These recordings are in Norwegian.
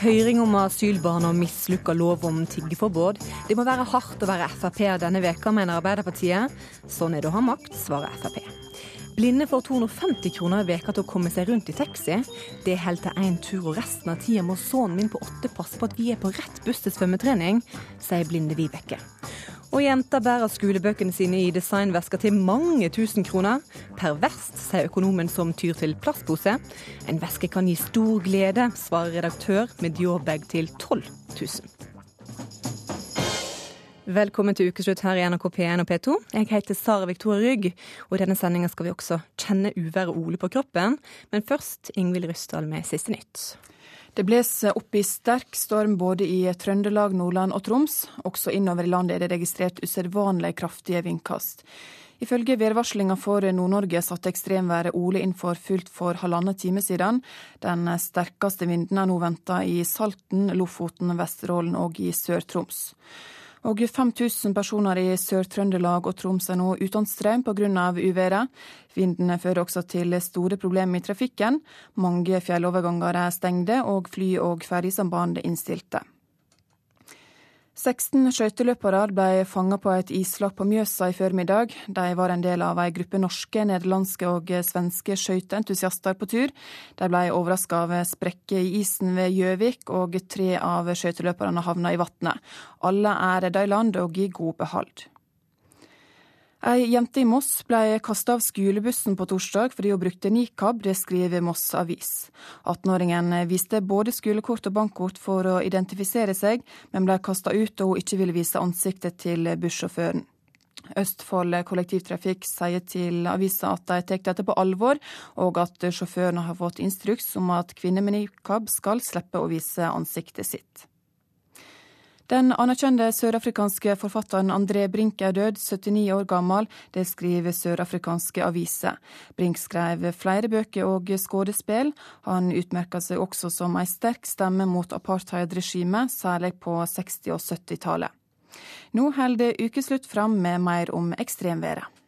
Høring om asylbarn og mislykka lov om tiggeforbud. Det må være hardt å være Frp denne veka, mener Arbeiderpartiet. Sånn er det å ha makt, svarer Frp. Blinde får 250 kroner i veka til å komme seg rundt i taxi. Det holder til én tur, og resten av tida må sønnen min på åtte passe på at vi er på rett buss til svømmetrening, sier blinde Vibeke. Og jenta bærer skolebøkene sine i designvesker til mange tusen kroner. Perverst, sier økonomen som tyr til plastpose. En veske kan gi stor glede, svarer redaktør med Dior-bag til 12 000. Velkommen til ukeslutt her i NRK P1 og P2. Jeg heter Sara Victoria Rygg, og i denne sendinga skal vi også kjenne uværet Ole på kroppen. Men først Ingvild Ryssdal med siste nytt. Det blåser opp i sterk storm både i Trøndelag, Nordland og Troms. Også innover i landet er det registrert usedvanlig kraftige vindkast. Ifølge værvarslinga for Nord-Norge satte ekstremværet Ole inn for fullt for halvannen time siden. Den sterkeste vinden er nå venta i Salten, Lofoten, Vesterålen og i Sør-Troms. Og 5000 personer i Sør-Trøndelag og Troms er nå uten strøm pga. uværet. Vinden fører også til store problemer i trafikken. Mange fjelloverganger er stengte, og fly- og ferjesamband innstilte. 16 skøyteløpere ble fanga på et islag på Mjøsa i formiddag. De var en del av ei gruppe norske, nederlandske og svenske skøyteentusiaster på tur. De ble overraska av sprekker i isen ved Gjøvik, og tre av skøyteløperne havna i vannet. Alle er redda i land og i god behold. Ei jente i Moss ble kasta av skolebussen på torsdag fordi hun brukte nikab, det skriver Moss Avis. 18-åringen viste både skolekort og bankkort for å identifisere seg, men ble kasta ut da hun ikke ville vise ansiktet til bussjåføren. Østfold kollektivtrafikk sier til avisa at de tar dette på alvor, og at sjåførene har fått instruks om at kvinner med nikab skal slippe å vise ansiktet sitt. Den anerkjente sørafrikanske forfatteren André Brink er død, 79 år gammel. Det skriver sørafrikanske aviser. Brink skrev flere bøker og skuespill. Han utmerka seg også som ei sterk stemme mot apartheidregimet, særlig på 60- og 70-tallet. Nå holder ukeslutt fram med mer om ekstremværet.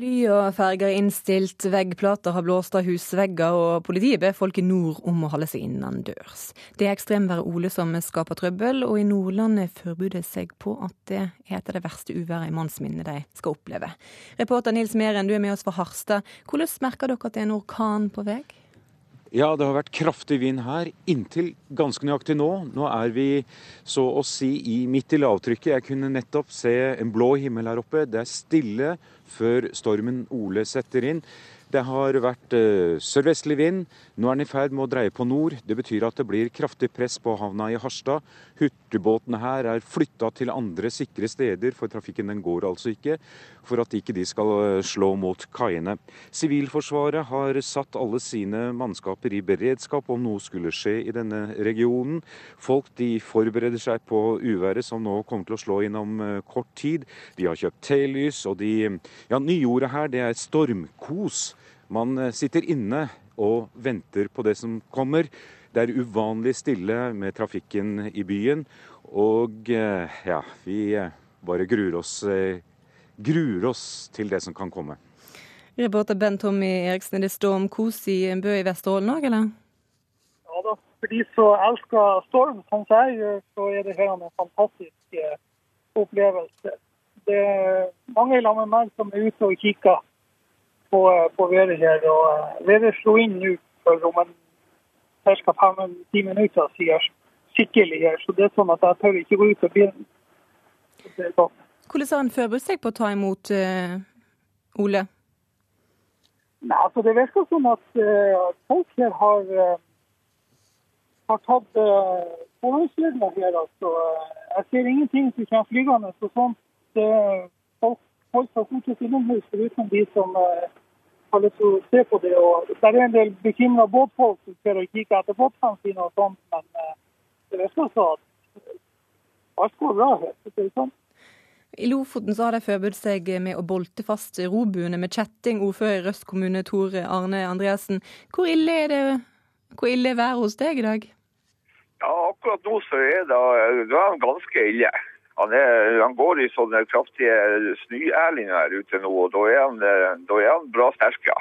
Fly og ferger innstilt, veggplater har blåst av husvegger, og politiet ber folk i nord om å holde seg innendørs. Det er ekstremværet Ole som skaper trøbbel, og i Nordland forbereder seg på at det er et av det verste uværet i mannsminnet de skal oppleve. Reporter Nils Meren, du er med oss fra Harstad. Hvordan merker dere at det er en orkan på vei? Ja, det har vært kraftig vind her inntil ganske nøyaktig nå. Nå er vi så å si i, midt i lavtrykket. Jeg kunne nettopp se en blå himmel her oppe. Det er stille før stormen Ole setter inn. Det har vært uh, sørvestlig vind. Nå er den i ferd med å dreie på nord. Det betyr at det blir kraftig press på havna i Harstad. Hurtigbåtene her er flytta til andre sikre steder, for trafikken den går altså ikke. For at ikke de skal eh, slå mot kaiene. Sivilforsvaret har satt alle sine mannskaper i beredskap om noe skulle skje i denne regionen. Folk de forbereder seg på uværet som nå kommer til å slå inn om uh, kort tid. De har kjøpt telys, og de Ja, nyordet her det er stormkos. Man eh, sitter inne og venter på det som kommer. Det er uvanlig stille med trafikken i byen. Og eh, ja, vi eh, bare gruer oss, gruer oss til det som kan komme. Reporter Bent Tommy Eriksen, er det stormkos i en Bø i Vesterålen òg, eller? Ja da, for de som elsker storm, som jeg gjør, så er det her en fantastisk opplevelse. Det er mange sammen med meg som er ute og kikker på, på været her. og eh, Været slo inn nå for om en ca. fem-ti minutter siden skikkelig her. Så det er sånn at jeg tør ikke gå ut av bilen. Hvordan har han forberedt seg på å ta imot uh, Ole? Nei, altså Det virker som at uh, folk her har, uh, har tatt uh, forholdsregler her. altså. Jeg ser ingenting som kommer flygende og sånt. Folk holder seg stort sett innomhus, foruten de som uh, har lyst til å se på det. og Det er en del bekymra båtfolk som ser og kikker etter båtene sine, og sånt, men uh, det virker som at alt går bra her. det er sånn. I Lofoten så har de forberedt seg med å bolte fast robuene med kjetting. Ordfører i Røst kommune Tore Arne Andreassen. Hvor ille er det hvor ille er været hos deg i dag? Ja, Akkurat nå så er det, det er ganske ille. Han, er, han, går i sånne kraftige snøerlinger her ute nå, og da er han, da er han bra sterk, ja.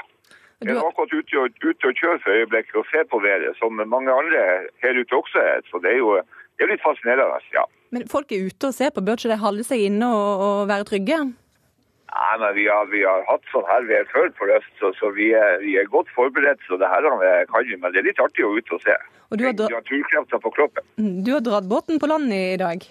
Jeg er akkurat ute og, ute og kjører for øyeblikket og ser på været, som mange andre her ute også er. Så det er jo det er litt fascinerende. ja. Men folk er ute og ser på, bør ikke de holde seg inne og, og være trygge? Nei, men vi har, vi har hatt sånn her ved før på Røst, så, så vi, er, vi, er, godt forberedt. Så det her kan vi, men det er litt artig å ut og se. Og du har, dra... har på kroppen. Du har dratt båten på land i dag?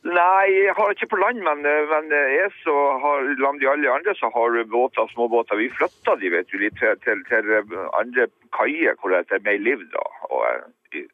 Nei, jeg har ikke på land, men, men jeg så har, land de alle andre så har båter, småbåter. Vi flytta de vet du, litt til, til, til andre kaier hvor det er mer liv. da, og i,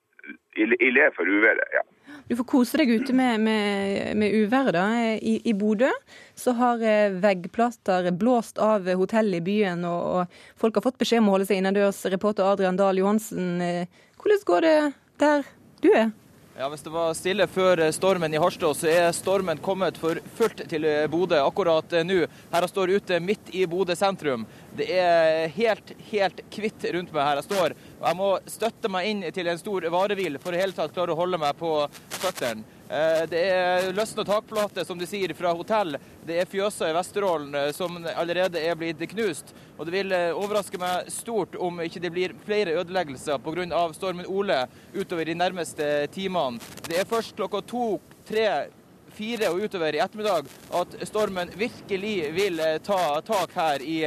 i, i le for uværet. ja. Du får kose deg ute med, med, med uværet. da. I, I, Bodø så har eh, veggplater blåst av hotellet i byen, og, og folk har fått beskjed om å holde seg innendørs. Reporter Adrian Dahl Johansen, eh, hvordan går det der du er? Ja, Hvis det var stille før stormen i Harstad, så er stormen kommet for fullt til Bodø akkurat nå. Her jeg står ute midt i Bodø sentrum. Det er helt, helt kvitt rundt meg her jeg står. Og jeg må støtte meg inn til en stor varebil for å hele tatt klare å holde meg på føttene. Eh, det er løsne takplater, som de sier, fra hotell. Det er fjøser i Vesterålen eh, som allerede er blitt knust. Og det vil eh, overraske meg stort om ikke det blir flere ødeleggelser pga. stormen Ole utover de nærmeste timene. Det er først klokka to, tre, fire og utover i ettermiddag at stormen virkelig vil ta tak her i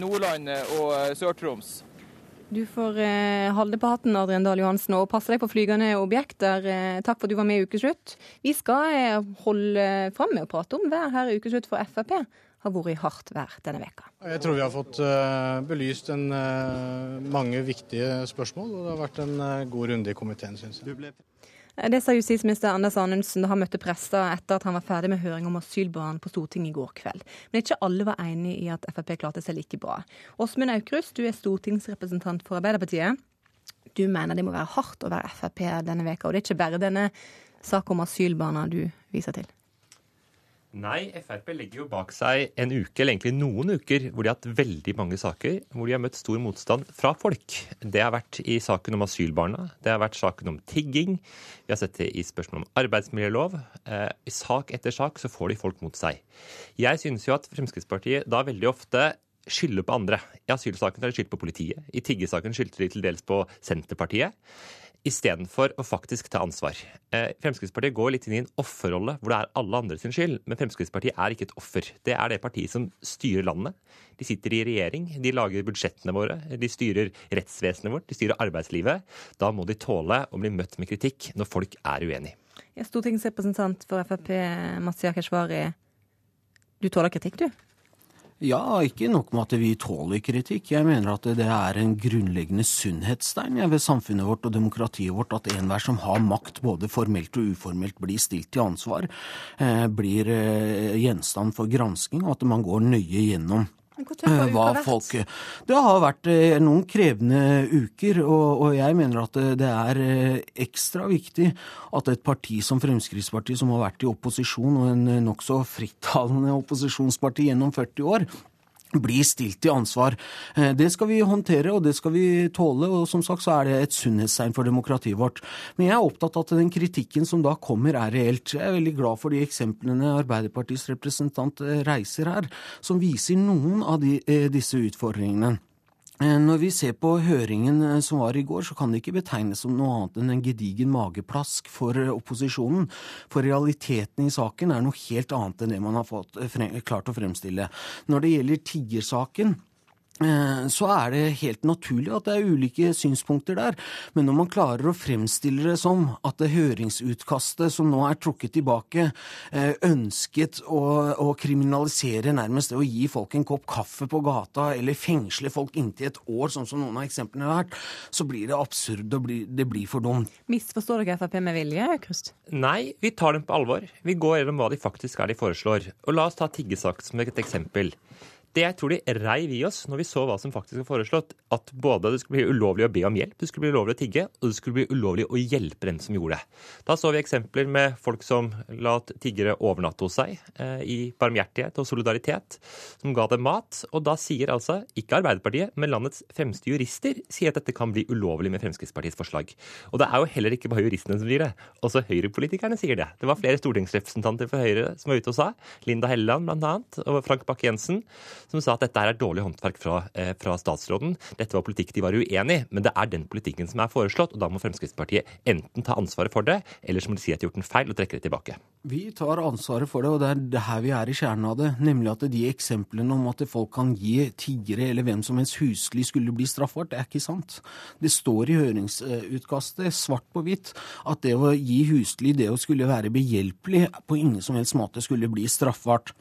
Nordland og Sør-Troms. Du får eh, holde på hatten, Adrian Dahl Johansen, og passe deg på flygende objekter. Eh, takk for at du var med i Ukeslutt. Vi skal eh, holde fram med å prate om vær her i Ukeslutt, for Frp har vært i hardt vær denne veka. Jeg tror vi har fått uh, belyst en, uh, mange viktige spørsmål, og det har vært en uh, god runde i komiteen, syns jeg. Det sa justisminister Anders Anundsen da han møtte prester etter at han var ferdig med høring om asylbarn på Stortinget i går kveld. Men ikke alle var enig i at Frp klarte seg like bra. Åsmund Aukrust, du er stortingsrepresentant for Arbeiderpartiet. Du mener det må være hardt å være Frp denne veka, og det er ikke bare denne saken om asylbarna du viser til? Nei, Frp legger jo bak seg en uke, eller egentlig noen uker, hvor de har hatt veldig mange saker hvor de har møtt stor motstand fra folk. Det har vært i saken om asylbarna, det har vært saken om tigging, vi har sett det i spørsmål om arbeidsmiljølov. Eh, I sak etter sak så får de folk mot seg. Jeg synes jo at Fremskrittspartiet da veldig ofte skylder på andre. I asylsaken har de skyldt på politiet, i tiggesaken skyldte de til dels på Senterpartiet istedenfor å faktisk ta ansvar. Eh, Fremskrittspartiet går litt inn i en offerrolle hvor det er alle andre sin skyld, men Fremskrittspartiet er ikke et offer. Det er det partiet som styrer landet. De sitter i regjering, de lager budsjettene våre, de styrer rettsvesenet vårt, de styrer arbeidslivet. Da må de tåle å bli møtt med kritikk når folk er uenig. Stortingsrepresentant for Frp, Mazyar Keshvari. Du tåler kritikk, du? Ja, ikke nok med at vi tåler kritikk. Jeg mener at det er en grunnleggende sunnhetstegn ved samfunnet vårt og demokratiet vårt at enhver som har makt, både formelt og uformelt, blir stilt til ansvar, eh, blir eh, gjenstand for gransking, og at man går nøye gjennom hva folk Det har vært eh, noen krevende uker, og, og, jeg mener at det er eh, ekstra viktig at et parti som Fremskrittspartiet, som har vært i opposisjon, og en nokså frittalende opposisjonsparti gjennom 40 år, blir stilt til ansvar. Eh, det skal vi håndtere, og det skal vi tåle. Og som sagt så er det et sunnhetstegn for demokratiet vårt. Men jeg er opptatt av at den kritikken som da kommer, er reelt. Jeg er veldig glad for de eksemplene Arbeiderpartiets representant eh, reiser her, som viser noen av de, eh, disse utfordringene. Eh, når vi ser på høringen eh, som var i går, så kan det ikke betegnes som noe annet enn en gedigen mageplask for eh, opposisjonen. For realiteten i saken er noe helt annet enn det man har fått, klart å fremstille. Når det gjelder tiggersaken, så er det helt naturlig at det er ulike synspunkter der. Men når man klarer å fremstille det som at det høringsutkastet som nå er trukket tilbake, eh, ønsket å, å kriminalisere nærmest det å gi folk en kopp kaffe på gata eller fengsle folk inntil et år, sånn som noen av eksemplene har vært, så blir det absurd og det blir for dumt. Misforstår dere Frp med vilje, Krust? Nei, vi tar dem på alvor. Vi går gjennom hva de faktisk er de foreslår. Og la oss ta tiggesak som et eksempel det tror de reiv i oss når vi så hva som faktisk var foreslått, at både det skulle bli ulovlig å be om hjelp, det skulle bli ulovlig å tigge, og det skulle bli ulovlig å hjelpe den som gjorde det. Da så vi eksempler med folk som la tiggere overnatte hos seg eh, i barmhjertighet og solidaritet, som ga dem mat. Og da sier altså ikke Arbeiderpartiet, men landets fremste jurister sier at dette kan bli ulovlig med Fremskrittspartiets forslag. Og det er jo heller ikke bare juristene som sier det, også høyrepolitikerne sier det. Det var flere stortingsrepresentanter for Høyre som var ute og sa, Linda Helleland bl.a., og Frank Bakke-Jensen, som sa at dette er dårlig håndverk fra, eh, fra statsråden. Dette var politikk de var uenig i, men det er den politikken som er foreslått, og da må Fremskrittspartiet enten ta ansvaret for det, eller så må de si at de har gjort en feil og trekke det tilbake. Vi tar ansvaret for det, og det er det her vi er i kjernen av det. Nemlig at de eksemplene om at folk kan gi tiggere eller hvem som helst husly skulle bli straffbart, det er ikke sant. Det står i høringsutkastet svart på hvitt at det å gi husly, det å skulle være behjelpelig, på ingen som helst måte skulle bli straffbart.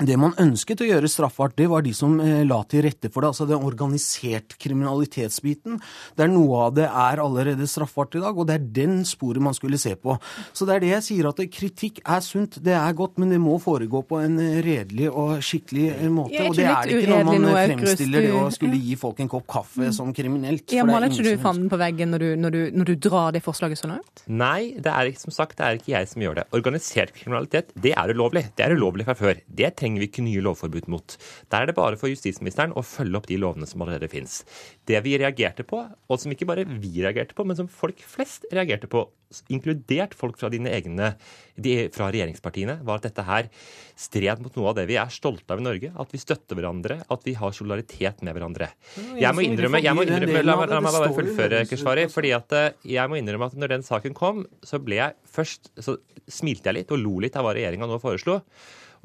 Det man ønsket å gjøre straffbart, det var de som eh, la til rette for det. Altså den organisert kriminalitetsbiten, der noe av det er allerede straffbart i dag. Og det er den sporet man skulle se på. Så det er det jeg sier, at kritikk er sunt, det er godt, men det må foregå på en eh, redelig og skikkelig eh, måte. Og det er det ikke når man fremstiller det å skulle gi folk en kopp kaffe som kriminelt. Ja, Maler ikke du fanden på veggen når du, når, du, når du, drar det forslaget så langt? Nei, det er som sagt det er ikke jeg som gjør det. Organisert kriminalitet, det er ulovlig. Det er ulovlig fra før. Det trenger trenger vi ikke nye lovforbud mot. Der er det bare for justisministeren å følge opp de lovene som allerede finnes. Det vi reagerte på, og som ikke bare vi reagerte på, men som folk flest reagerte på, inkludert folk fra dine egne de, fra regjeringspartiene, var at dette her stred mot noe av det vi er stolte av i Norge. At vi støtter hverandre, at vi har solidaritet med hverandre. Jeg må innrømme, jeg må innrømme La, la meg bare fullføre, Keshvari. fordi at eh, jeg må innrømme at når den saken kom, så ble jeg først så smilte jeg litt og lo litt av hva regjeringa nå foreslo.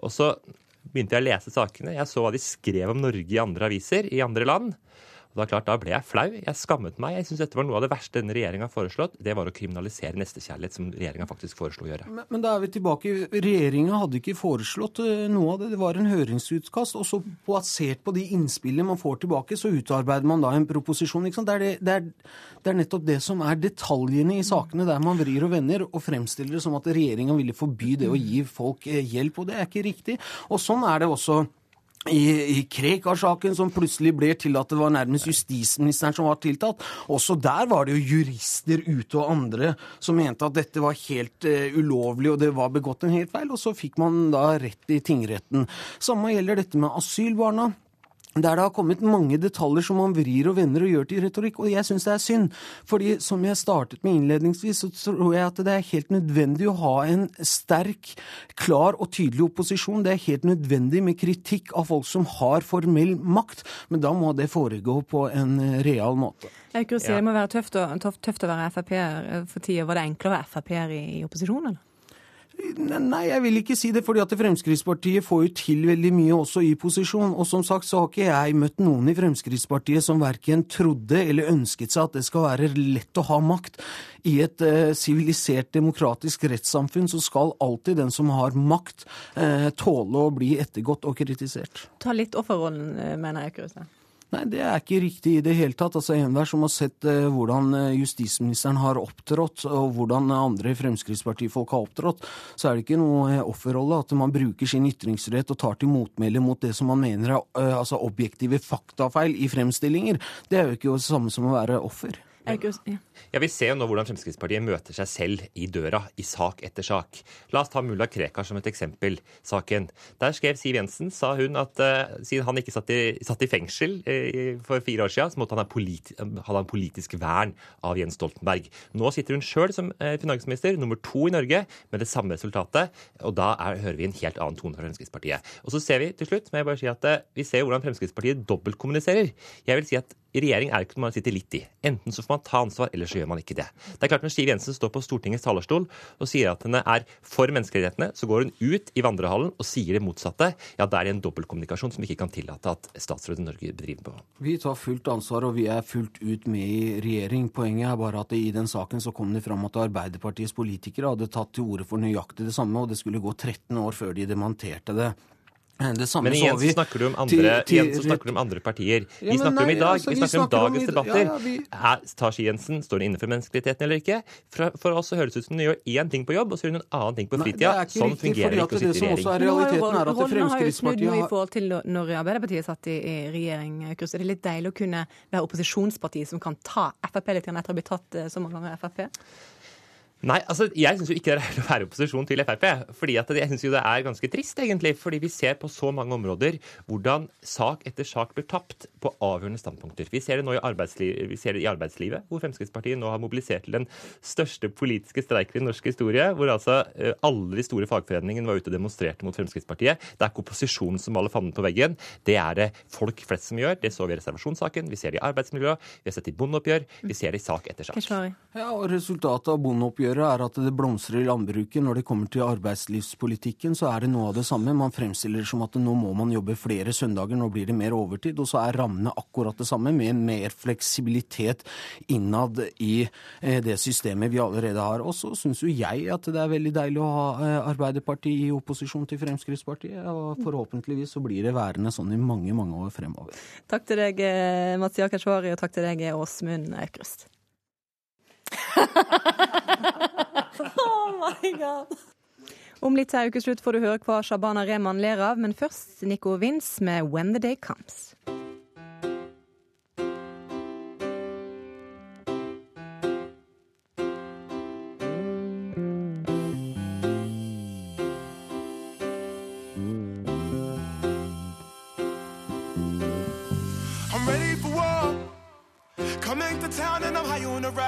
Og så begynte jeg å lese sakene. Jeg så hva de skrev om Norge i andre aviser i andre land. Og Da klart, da ble jeg flau. Jeg skammet meg. Jeg synes dette var Noe av det verste denne regjeringa har foreslått, det var å kriminalisere nestekjærlighet, som regjeringa faktisk foreslo å gjøre. Men, men, da er vi tilbake. Regjeringa hadde ikke foreslått eh, noe av det. Det var en høringsutkast. Og så basert på de innspillene man får tilbake, så utarbeider man da en proposisjon. Det er, det, det, er, det, er, nettopp det som er detaljene i sakene, der man vrir og vender og fremstiller det som at regjeringa ville forby det å gi folk eh, hjelp. Og det er ikke riktig. Og sånn er det også i, i Krekar-saken, som plutselig ble til at det var nærmest justisministeren som var tiltalt. Også der var det jo jurister ute og andre som mente at dette var helt uh, ulovlig og det var begått en helt feil, og så fikk man da rett i tingretten. Samme gjelder dette med asylbarna der det har kommet mange detaljer som man vrir og vender og gjør til retorikk. Og jeg syns det er synd. Fordi som jeg startet med innledningsvis, så tror jeg at det er helt nødvendig å ha en sterk, klar og tydelig opposisjon. Det er helt nødvendig med kritikk av folk som har formell makt. Men da må det foregå på en real måte. Jeg si, Det må være tøft å, tøft å være Frp-er for tida. Var det enklere å være Frp-er i, i opposisjon, eller? Nei, jeg vil ikke si det, fordi at Fremskrittspartiet får jo til veldig mye også i posisjon. Og som sagt så har ikke jeg møtt noen i Fremskrittspartiet som verken trodde eller ønsket seg at det skal være lett å ha makt. I et eh, sivilisert, eh, demokratisk rettssamfunn så skal alltid den som har makt, eh, tåle å bli ettergått og kritisert. Ta litt offerrollen, eh, mener jeg, Kruse. Nei, det er ikke riktig i det hele tatt. Altså Enhver som har sett eh, hvordan eh, justisministeren har opptrådt, og hvordan andre Fremskrittspartifolk har opptrådt, så er det ikke noe eh, offerrolle at man bruker sin ytringsrett og tar til motmæle mot det som man mener er eh, altså objektive faktafeil i fremstillinger. Det er jo ikke det samme som å være offer. Ja, Vi ser jo nå hvordan Fremskrittspartiet møter seg selv i døra i sak etter sak. La oss ta mulla Krekar som et eksempel. saken. Der skrev Siv Jensen, sa hun, at uh, siden han ikke satt i, satt i fengsel uh, for fire år siden, så måtte han ha, politi hadde en politisk vern av Jens Stoltenberg. Nå sitter hun sjøl som uh, finansminister, nummer to i Norge, med det samme resultatet. Og da er, hører vi en helt annen tone fra Fremskrittspartiet. Og så ser vi til slutt, må jeg bare si at vi ser hvordan Fremskrittspartiet dobbeltkommuniserer. Jeg vil si at regjering er ikke noe man sitter litt i. Enten så får man ta ansvar, eller så gjør man ikke det. Det er klart Når Siv Jensen står på Stortingets talerstol og sier at henne er for menneskerettighetene, så går hun ut i vandrehallen og sier det motsatte. Ja, da er det en dobbeltkommunikasjon som vi ikke kan tillate at statsråden Norge bedriver på. Vi tar fullt ansvar, og vi er fullt ut med i regjering. Poenget er bare at i den saken så kom det fram at Arbeiderpartiets politikere hadde tatt til orde for nøyaktig det samme, og det skulle gå 13 år før de demonterte det. Men igjen så, snakker du om andre, til, til, igjen snakker du om andre partier. Ja, vi snakker nei, om i dag, altså, vi, snakker vi snakker om dagens om, debatter. Ja, ja, vi... Er, tar Siv Jensen, står hun innenfor menneskerettighetene eller ikke? For, for oss så høres det ut som hun gjør én ting på jobb, og så gjør hun en annen ting på fritida. Sånn fungerer ikke å sitte i regjering. Også er realiteten er at Fremskrittspartiet har i forhold til når Arbeiderpartiet satt i, i regjering. Kurs, er det litt deilig å kunne være opposisjonspartiet som kan ta Frp litt etter å ha blitt tatt eh, så mange ganger Frp? Nei, altså jeg syns jo ikke det er å være i opposisjon til Frp. fordi at Jeg syns jo det er ganske trist, egentlig. Fordi vi ser på så mange områder hvordan sak etter sak blir tapt på avgjørende standpunkter. Vi ser det nå i, arbeidsliv, vi ser det i arbeidslivet, hvor Fremskrittspartiet nå har mobilisert til den største politiske streiken i norsk historie. Hvor altså eh, alle de store fagforeningene var ute og demonstrerte mot Fremskrittspartiet. Det er ikke opposisjonen som maler fanden på veggen. Det er det folk flest som gjør. Det så vi i reservasjonssaken, vi ser det i arbeidsmiljøet, vi har sett det i bondeoppgjør, vi ser det i sak etter sak. Ja, og Resultatet av bondeoppgjøret er at det blomstrer i landbruket. Når det kommer til arbeidslivspolitikken, så er det noe av det samme. Man fremstiller det som at nå må man jobbe flere søndager, nå blir det mer overtid. Og så er rammene akkurat det samme, med mer fleksibilitet innad i eh, det systemet vi allerede har. Og så syns jo jeg at det er veldig deilig å ha eh, Arbeiderpartiet i opposisjon til Fremskrittspartiet. Og forhåpentligvis så blir det værende sånn i mange, mange år fremover. Takk til deg, eh, Mats Jakashwari, og takk til deg, Åsmund Aukrust. oh my god. Om litt til ukeslutt får du høre hva Shabana Rehman ler av, men først Nico Vince med 'When the Day Comes'.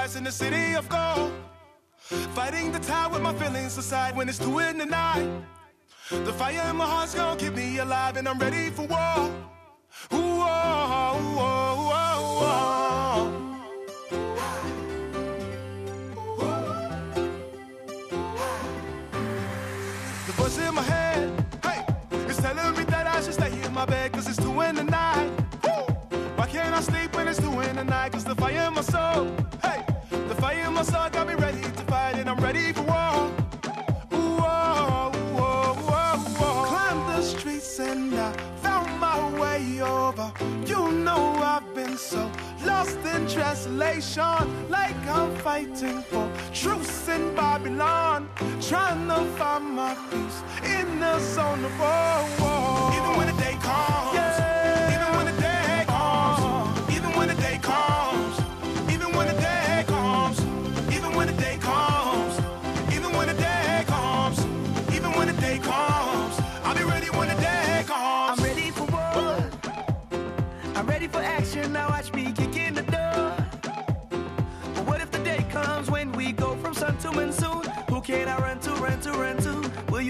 Rise in the city of gold. Fighting the tide with my feelings aside when it's two in the night. The fire in my heart's gonna keep me alive and I'm ready for war. Ooh, oh, ooh, oh, oh, oh. The voice in my head, hey, is telling me that I should stay in my bed cause it's two in the night. Why can't I sleep when it's two in the night? Cause the fire in my soul, my soul got me ready to fight and I'm ready for war. Ooh, oh, ooh, oh, oh, oh. Climbed the streets and I found my way over. You know I've been so lost in translation, like I'm fighting for truce in Babylon, trying to find my peace in the zone of war. Even when the day comes, even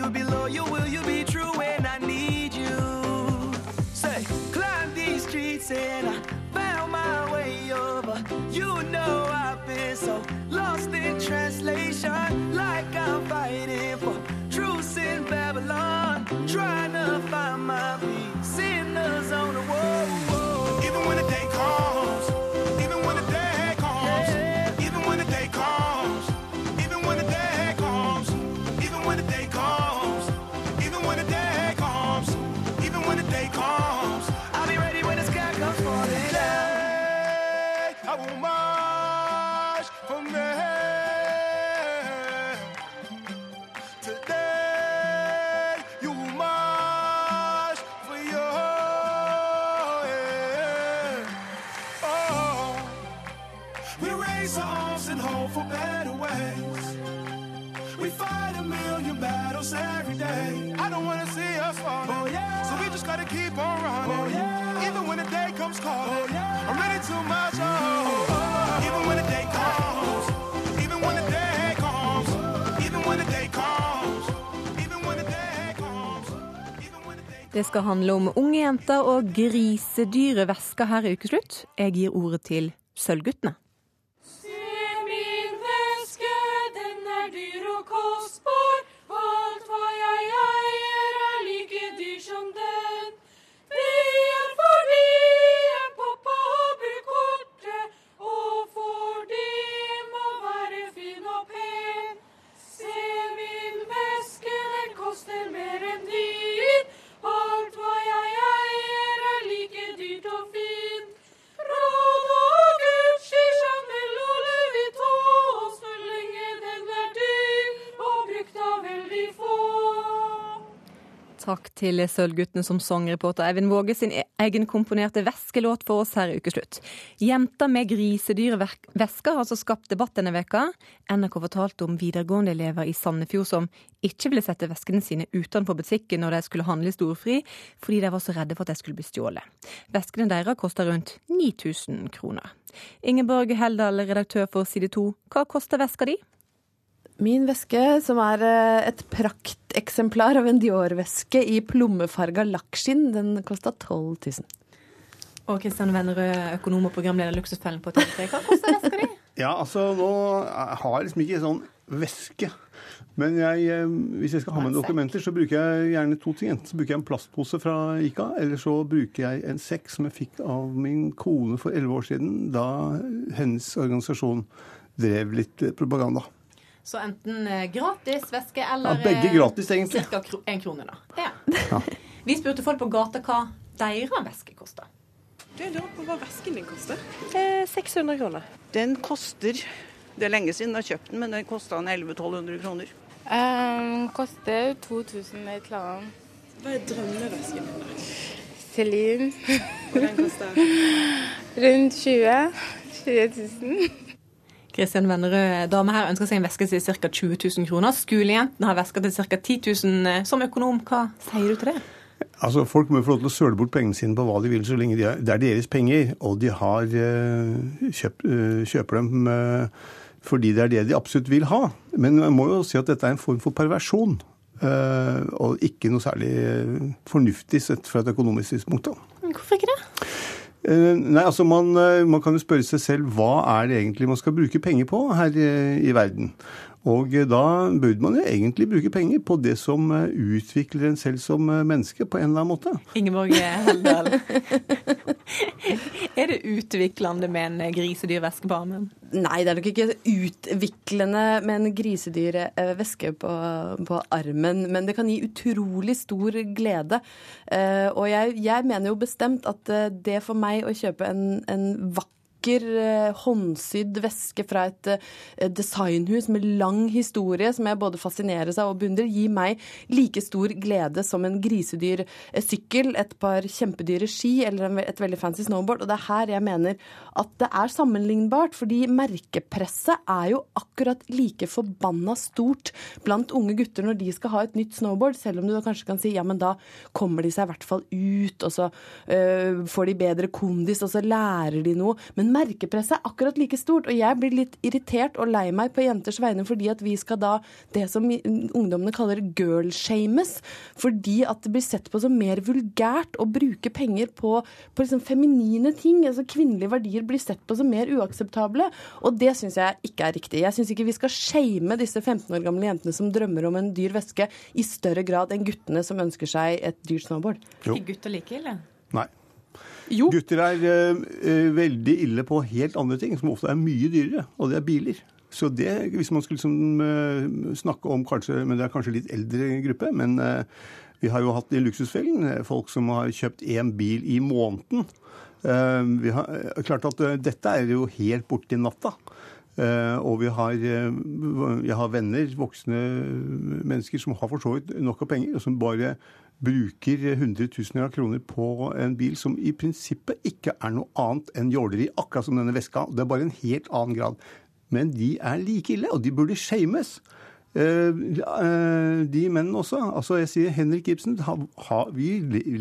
You be loyal? Will you be true when I need you? Say, climb these streets and I found my way over. You know I've been so lost in translation, like Det skal handle om unge jenter og grisedyre væsker her i Ukeslutt. Jeg gir ordet til Sølvguttene. Se min veske, den er dyr og kostbar. Alt hva jeg eier Takk til Sølvguttene som sangreporter Eivind Våge sin e- egenkomponerte veskelåt for oss her i Ukeslutt. Jenta med grisedyrvesker' har altså skapt debatt denne veka. NRK fortalte om videregående elever i Sandefjord som ikke ville sette veskene sine utenfor butikken når de skulle handle i storfri, fordi de var så redde for at de skulle bli stjålet. Veskene deres koster rundt 9000 kroner. Ingeborg Heldal, redaktør for Side 2, hva koster veska di? Min veske, som er eh, et prakteksemplar av en Dior-veske i plommefarga lakkskinn, den kosta 12 000. Og Kristian Vennerød, økonom og programleder Luksusfellen på TV3. Hva koster veska di? Ja, altså nå har jeg liksom ikke sånn veske. Men jeg, eh, hvis jeg skal ha med dokumenter, så bruker jeg gjerne to ting. Enten så bruker jeg en plastpose fra Ica, eller så bruker jeg en sekk som jeg fikk av min kone for elleve år siden, da hennes organisasjon drev litt propaganda. Så enten gratis gratis eller Ja, begge gratis, egentlig. Ca. én krone, da. Ja. Vi spurte folk på gata hva deres væske kosta. Du, jeg lurer på hva vesken din koster. Eh, 600 kroner. Den koster Det er lenge siden jeg har kjøpt den, men den kosta 1100-1200 kroner. Um, koster 2000 et eller annet. Hva er drømmevesken din? da? Celine. Og den koster? Rundt 20 20 000. Kristian Vennerød, dame her ønsker seg en veske til ca. 20 000 kroner. Skolejentene har vesker til ca. 10 000. Som økonom, hva sier du til det? Altså, Folk må få lov til å søle bort pengene sine på hva de vil, så lenge de er, det er deres penger. Og de har kjøp, kjøpt, eh, kjøper dem eh, fordi det er det de absolutt vil ha. Men man må jo si at dette er en form for perversjon. eh, og ikke noe særlig eh, fornuftig sett fra et økonomisk synspunkt. da. Hvorfor ikke? Eh, Nei, altså man, eh, man kan jo spørre seg selv hva er det egentlig man skal bruke penger på her eh, i verden. Og eh, da burde man jo egentlig bruke penger på det som eh, utvikler en selv som eh, menneske på en eller annen måte. Ingeborg Heldal. er det utviklende med en grisedyrveske på armen? Nei, det er nok ikke utviklende med en grisedyr eh, på, på armen, men det kan gi utrolig stor glede. Eh, Og jeg, jeg mener jo bestemt at det for meg å kjøpe en, en vakker eh, håndsydd veske fra et eh, designhus med lang historie, som jeg både fascineres av og beundrer, gir meg like stor glede som en grisedyr eh, sykkel, et par kjempedyre ski eller et veldig fancy snowboard. Og det er her jeg mener at det er sammenlignbart, fordi merkepresset er jo akkurat like forbanna stort blant unge gutter når de skal ha et nytt snowboard, selv om du da kanskje kan si ja, men da kommer de seg i hvert fall ut, og så øh, får de bedre kondis, og så lærer de noe. Men merkepresset er akkurat like stort, og jeg blir litt irritert og lei meg på jenters vegne fordi at vi skal da det som ungdommene kaller girl-shames, fordi at det blir sett på som mer vulgært å bruke penger på, på liksom feminine ting. altså Kvinnelige verdier blir sett på som mer uakseptable, og det syns jeg ikke er riktig. Jeg syns ikke vi skal shame disse 15 år gamle jentene som drømmer om en dyr veske, i større grad enn guttene som ønsker seg et dyrt snowboard. Jo. Er gutter like ille? Nei. Gutter er eh, veldig ille på helt andre ting, som ofte er mye dyrere, og det er biler. Så det, hvis man skulle liksom, uh, snakke om kanskje, men det er kanskje litt eldre gruppe, men uh, vi har jo hatt i Luksusfellen folk som har kjøpt én bil i måneden. Eh, vi har, eh, klart at eh, dette er jo helt borte i natta. Og vi har, jeg har venner, voksne mennesker, som har for så vidt nok av penger, og som bare bruker hundretusener av kroner på en bil som i prinsippet ikke er noe annet enn jåleri, akkurat som denne veska. Det er bare en helt annen grad. Men de er like ille, og de burde shames. De mennene også. Altså, jeg sier Henrik Ibsen. Vi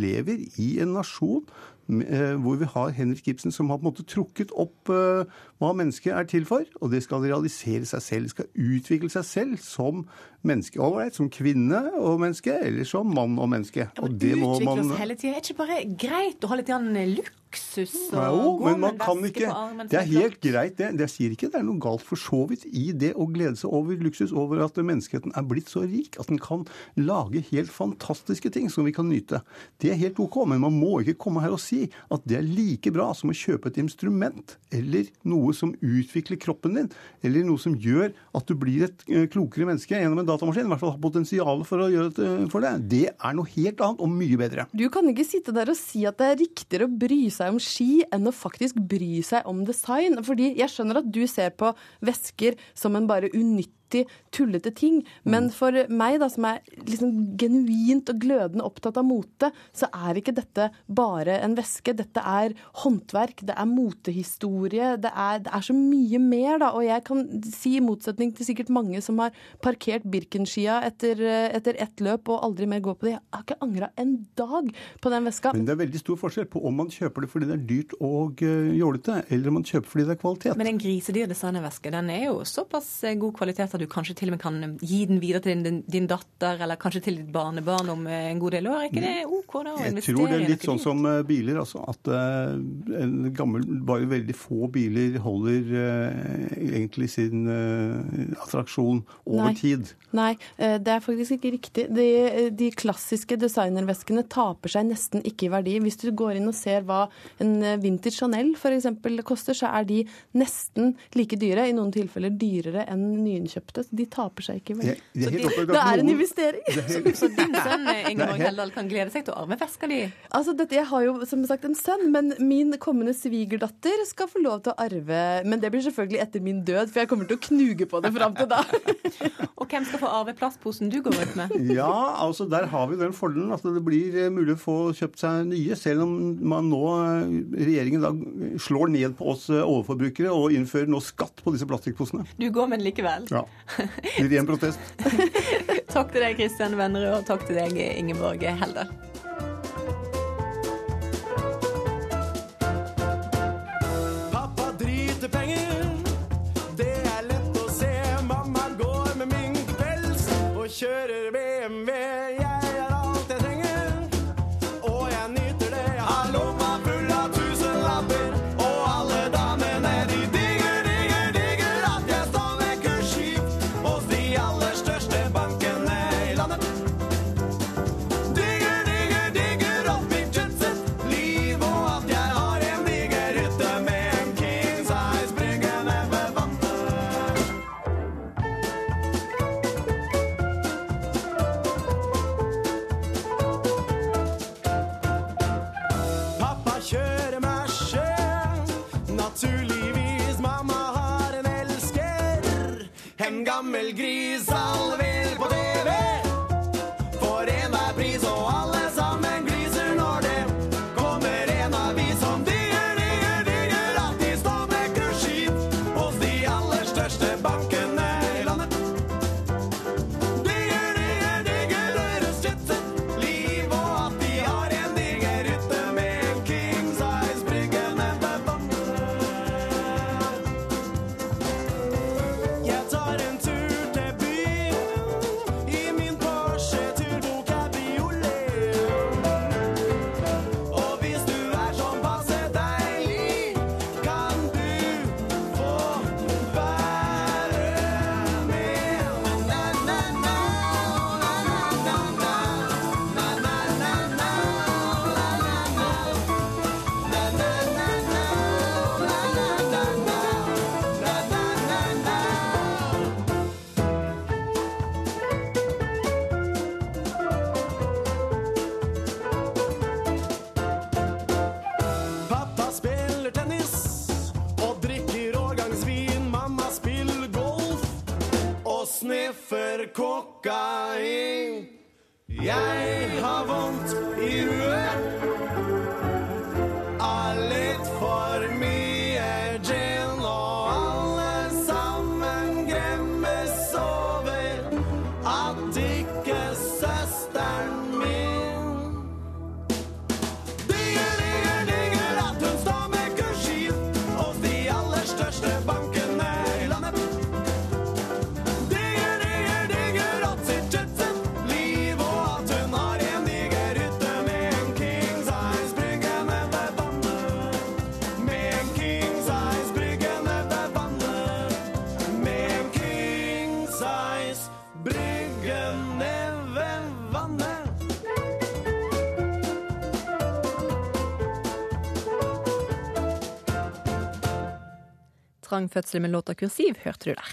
lever i en nasjon hvor vi har Henrik Ibsen som har på en måte trukket opp eh, hva mennesket er til for. Og det skal realisere seg selv. Det skal utvikle seg selv som menneske. Ålreit, som kvinne og menneske, eller som mann og menneske. Og det må Utvikle oss hele tida. Er ikke bare greit å ha litt grann luksus og jo, gå men med man en kan veske ikke på armen? Det er helt greit, det. Jeg sier ikke det er noe galt for så vidt i det å glede seg over luksus, over at menneskeheten er blitt så rik at den kan lage helt fantastiske ting som vi kan nyte. Det er helt OK, men man må ikke komme her og si at det er like bra som å kjøpe et instrument eller noe som utvikler kroppen din, eller noe som gjør at du blir et eh, klokere menneske gjennom en datamaskin, i hvert fall har potensial for å gjøre det for det. Det er noe helt annet og mye bedre. Du kan ikke sitte der og si at det er riktigere å bry seg om ski enn å faktisk bry seg om design. Fordi jeg skjønner at du ser på vesker som en bare unyttig alltid tullete ting. Men for meg, da, som er liksom genuint og glødende opptatt av mote, så er ikke dette bare en veske. Dette er håndverk, det er motehistorie, det er, det er så mye mer, da. Og jeg kan si, i motsetning til sikkert mange som har parkert Birkenskia etter, etter ett løp og aldri mer går på det, jeg har ikke angra en dag på den veska. Men det er veldig stor forskjell på om man kjøper det fordi det er dyrt og uh, jålete, eller om man kjøper fordi det er kvalitet. Men en grisedyr designerveske den er jo såpass eh, god kvalitet at du kanskje til og med kan gi den videre til din, din datter, eller kanskje til ditt barnebarn om eh, en god del år. Er ikke det OK da å Jeg tror det er litt sånn som eh, biler, altså. At eh, en gammel, bare veldig få biler holder egentlig sin attraksjon over Nei. tid. Nei, det er faktisk ikke riktig. De, de klassiske designerveskene taper seg nesten ikke i verdi. Hvis du går inn og ser hva en vintage Chanel f.eks. koster, så er de nesten like dyre, i noen tilfeller dyrere enn nyinnkjøpte. Så de taper seg ikke i det, er Så opplagt det, er en investering. Det er helt- Så din sønn eh, Ingeborg Heldal kan glede seg til å arve veska di? Altså, dette, jeg har jo som sagt en sønn, men min kommende svigerdatter skal få lov til å arve. Men det blir selvfølgelig etter min død, for jeg kommer til å knuge på det fram til da. Og hvem skal få arve plastposen du går ut med? Ja, altså der har vi den fordelen at det blir eh, mulig å få kjøpt seg nye, selv om man nå, eh, regjeringen da slår ned på oss overforbrukere og innfører nå skatt på disse plastikkposene. Du går med den likevel. Ja. Det blir en protest. Takk til deg, Kristian Vennerud, og takk til deg, Ingeborg Heldal. Gammel gris. Alle sniffer kokain. Jeg har vondt i huet Trang fødsel med låta 'Kursiv' hørte du der.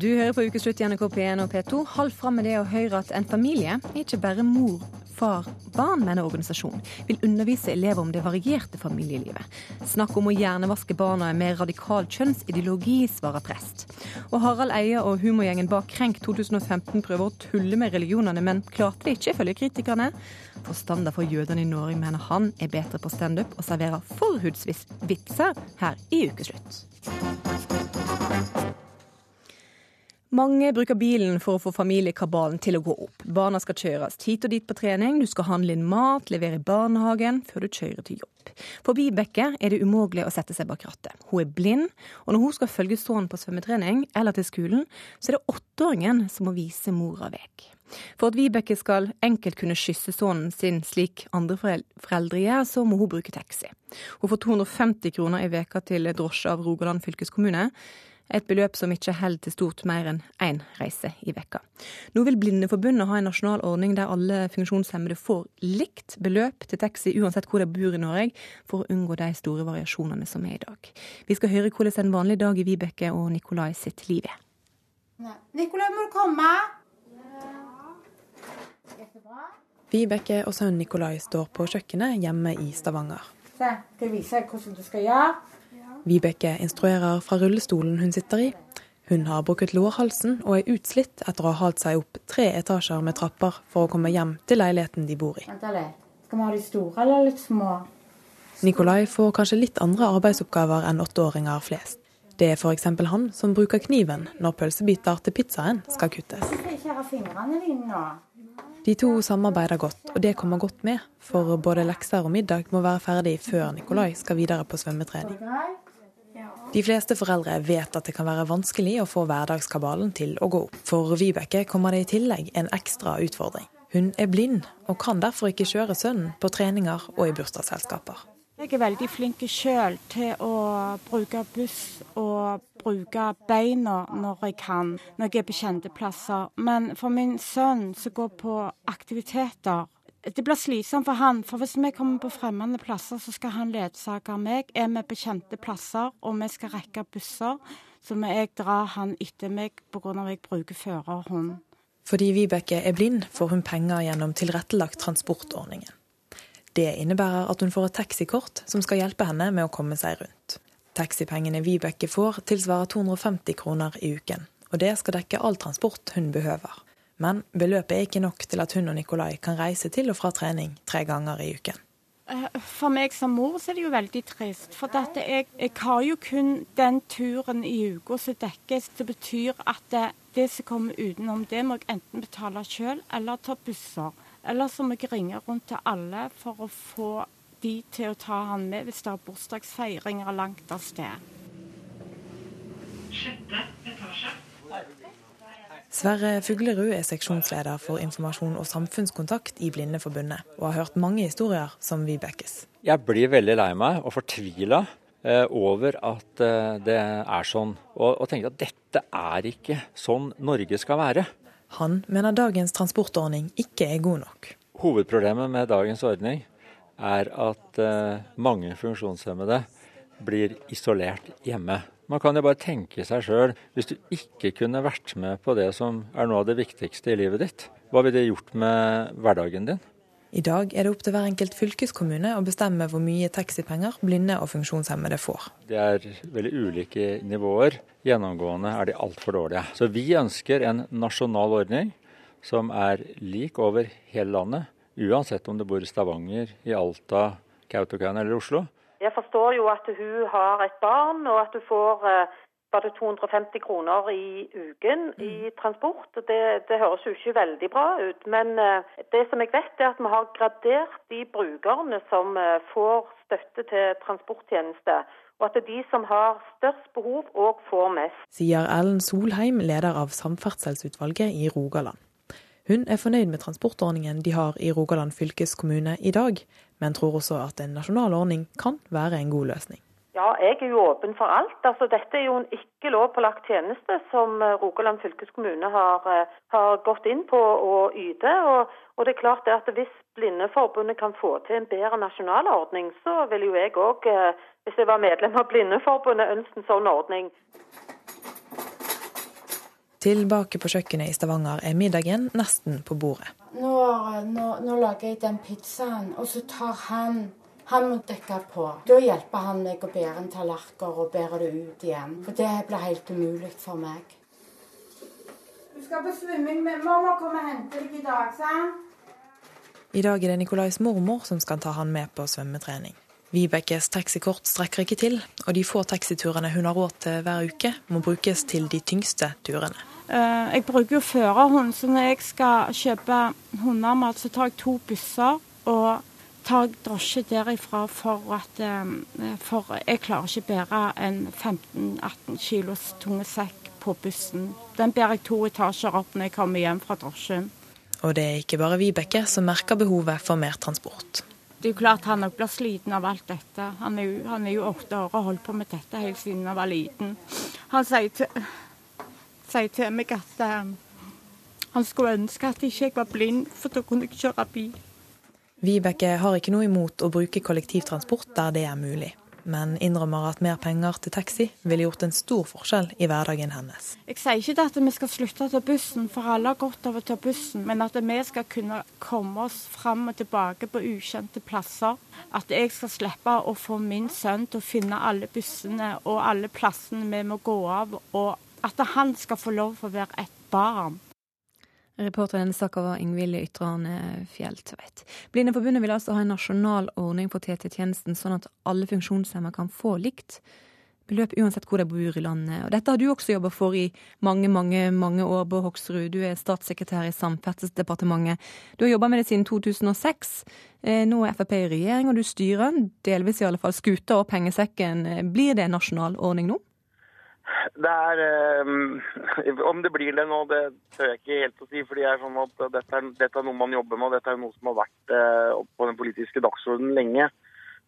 Du hører på Ukeslutt i NRK P1 og P2. Hold fram med det å høre at en familie er ikke bare mor far barn, mener organisasjonen, vil undervise elever om det varierte familielivet. Snakk om å hjernevaske barna er mer radikal kjønnsideologi, svarer prest. Og Harald Eia og humorgjengen bak Krenk 2015 prøver å tulle med religionene, men klarte det ikke, ifølge kritikerne. Forstander for jødene i Norge mener han er bedre på standup og serverer forhudsvitser her i Ukeslutt. Mange bruker bilen for å få familiekabalen til å gå opp. Barna skal kjøres hit og dit på trening, du skal handle inn mat, levere i barnehagen før du kjører til jobb. For Vibeke er det umulig å sette seg bak rattet. Hun er blind, og når hun skal følge sønnen på svømmetrening eller til skolen, så er det åtteåringen som må vise mora vei. For at Vibeke skal enkelt kunne kysse sønnen sin slik andre foreldre gjør, så må hun bruke taxi. Hun får 250 kroner i veka til drosje av Rogaland fylkeskommune. Et beløp som ikke holder til stort mer enn én reise i vekka. Nå vil Blindeforbundet ha en nasjonal ordning der alle funksjonshemmede får likt beløp til taxi uansett hvor de bor i Norge, for å unngå de store variasjonene som er i dag. Vi skal høre hvordan en vanlig dag i Vibeke og Nikolai sitt liv er. Nikolai, må du komme? Vibeke og sønnen Nikolai står på kjøkkenet hjemme i Stavanger. Se, skal jeg vise deg hvordan du skal gjøre? Vibeke instruerer fra rullestolen hun sitter i. Hun har brukket lårhalsen og er utslitt etter å ha halt seg opp tre etasjer med trapper for å komme hjem til leiligheten de bor i. Skal vi ha de store eller litt små? Nikolai får kanskje litt andre arbeidsoppgaver enn åtteåringer flest. Det er f.eks. han som bruker kniven når pølsebiter til pizzaen skal kuttes. De to samarbeider godt, og det kommer godt med, for både lekser og middag må være ferdig før Nikolai skal videre på svømmetrening. De fleste foreldre vet at det kan være vanskelig å få hverdagskabalen til å gå opp. For Vibeke kommer det i tillegg en ekstra utfordring. Hun er blind, og kan derfor ikke kjøre sønnen på treninger og i bursdagsselskaper. Jeg er veldig flink sjøl til å bruke buss og bruke beina når jeg kan, når jeg er på kjente plasser. Men for min sønn som går på aktiviteter, det blir slitsomt for han. For hvis vi kommer på fremmede plasser, så skal han ledsage meg. Er vi på kjente plasser og vi skal rekke busser, så må jeg dra han etter meg pga. at jeg bruker førerhund. Fordi Vibeke er blind, får hun penger gjennom tilrettelagt transportordningen. Det innebærer at hun får et taxikort som skal hjelpe henne med å komme seg rundt. Taxipengene Vibeke får, tilsvarer 250 kroner i uken, og det skal dekke all transport hun behøver. Men beløpet er ikke nok til at hun og Nikolai kan reise til og fra trening tre ganger i uken. Eh, For meg som mor så er det jo veldig trist. For at jeg, jeg har jo kun den turen i uka som dekkes. Det betyr at det, det som kommer utenom det, må jeg enten betale sjøl eller ta busser. Eller så må jeg ringe rundt til alle for å få de til å ta han med hvis det er bursdagsfeiringer langt av sted. Sverre Fuglerud er seksjonsleder for informasjon og samfunnskontakt i Blindeforbundet, og har hørt mange historier som Vibekes. Jeg blir veldig lei meg og fortvila eh, over at eh, det er sånn, og, og tenker at dette er ikke sånn Norge skal være. Han mener dagens transportordning ikke er god nok. Hovedproblemet med dagens ordning er at eh, mange funksjonshemmede blir isolert hjemme. Man kan jo bare tenke seg sjøl, hvis du ikke kunne vært med på det som er noe av det viktigste i livet ditt, hva ville det gjort med hverdagen din? I dag er det opp til hver enkelt fylkeskommune å bestemme hvor mye taxipenger blinde og funksjonshemmede får. Det er veldig ulike nivåer. Gjennomgående er de altfor dårlige. Så vi ønsker en nasjonal ordning som er lik over hele landet, uansett om du bor i Stavanger, i Alta, Kautokeino eller Oslo. Jeg forstår jo at hun har et barn, og at hun får eh, bare 250 kroner i uken i transport. Det, det høres jo ikke veldig bra ut. Men eh, det som jeg vet, er at vi har gradert de brukerne som eh, får støtte til transporttjeneste. Og at det er de som har størst behov, òg får mest. Sier Ellen Solheim, leder av Samferdselsutvalget i Rogaland. Hun er fornøyd med transportordningen de har i Rogaland fylkeskommune i dag, men tror også at en nasjonal ordning kan være en god løsning. Ja, jeg er jo åpen for alt. Altså, dette er jo en ikke lovpålagt tjeneste som eh, Rogaland fylkeskommune har, eh, har gått inn på å yte. Og, og det er klart det at hvis Blindeforbundet kan få til en bedre nasjonal ordning, så vil jo jeg òg, hvis jeg var medlem av Blindeforbundet, ønske en sånn ordning. Tilbake på kjøkkenet i Stavanger er middagen nesten på bordet. Nå, nå, nå lager jeg den pizzaen, og så tar han Han må dekke på. Da hjelper han meg å bære en tallerken og bære det ut igjen. For det blir helt umulig for meg. Du skal på svømming med Mamma komme og hente deg i dag, sant? I dag er det Nikolais mormor som skal ta han med på svømmetrening. Vibekes taxikort strekker ikke til, og de få taxiturene hun har råd til hver uke, må brukes til de tyngste turene. Eh, Jeg bruker jo førerhund, så når jeg skal kjøpe hundemat, så tar jeg to busser og tar drosje derifra for at eh, For jeg klarer ikke bære en 15-18 kilos tunge sekk på bussen. Den bærer jeg to etasjer opp når jeg kommer hjem fra drosjen. Og det er ikke bare Vibeke som merker behovet for mer transport. Det er jo klart han nok blir sliten av alt dette. Han er, jo, han er jo åtte år og har holdt på med dette helt siden han var liten. Han sier til, sier til meg at eh, han skulle ønske at ikke jeg var blind, for da kunne jeg kjøre bil. Vibeke har ikke noe imot å bruke kollektivtransport der det er mulig, men innrømmer at mer penger til taxi ville gjort en stor forskjell i hverdagen hennes. Jeg sier ikke at vi skal slutte å ta bussen, for alle har godt av å ta bussen, men at vi skal kunne komme oss fram og tilbake på ukjente plasser. At jeg skal slippe å få min sønn til å finne alle bussene og alle plassene vi må gå av, og at han skal få lov å være et barn. Reporter i denne saken var Ingvild Ytrane Fjelltveit. Blindeforbundet vil altså ha en nasjonal ordning for TT-tjenesten, sånn at alle funksjonshemmede kan få likt beløp uansett hvor de bor i landet. Og dette har du også jobba for i mange, mange mange år, Bård Hoksrud. Du er statssekretær i Samferdselsdepartementet. Du har jobba med det siden 2006. Eh, Nå er Frp i regjering, og du styrer, delvis i alle fall, skuta og pengesekken. Blir det en nasjonal ordning nå? Det er, um, Om det blir det nå, det tør jeg ikke helt å si. fordi det er sånn at dette er, dette er noe man jobber med, og dette er noe som har vært uh, på den politiske dagsordenen lenge.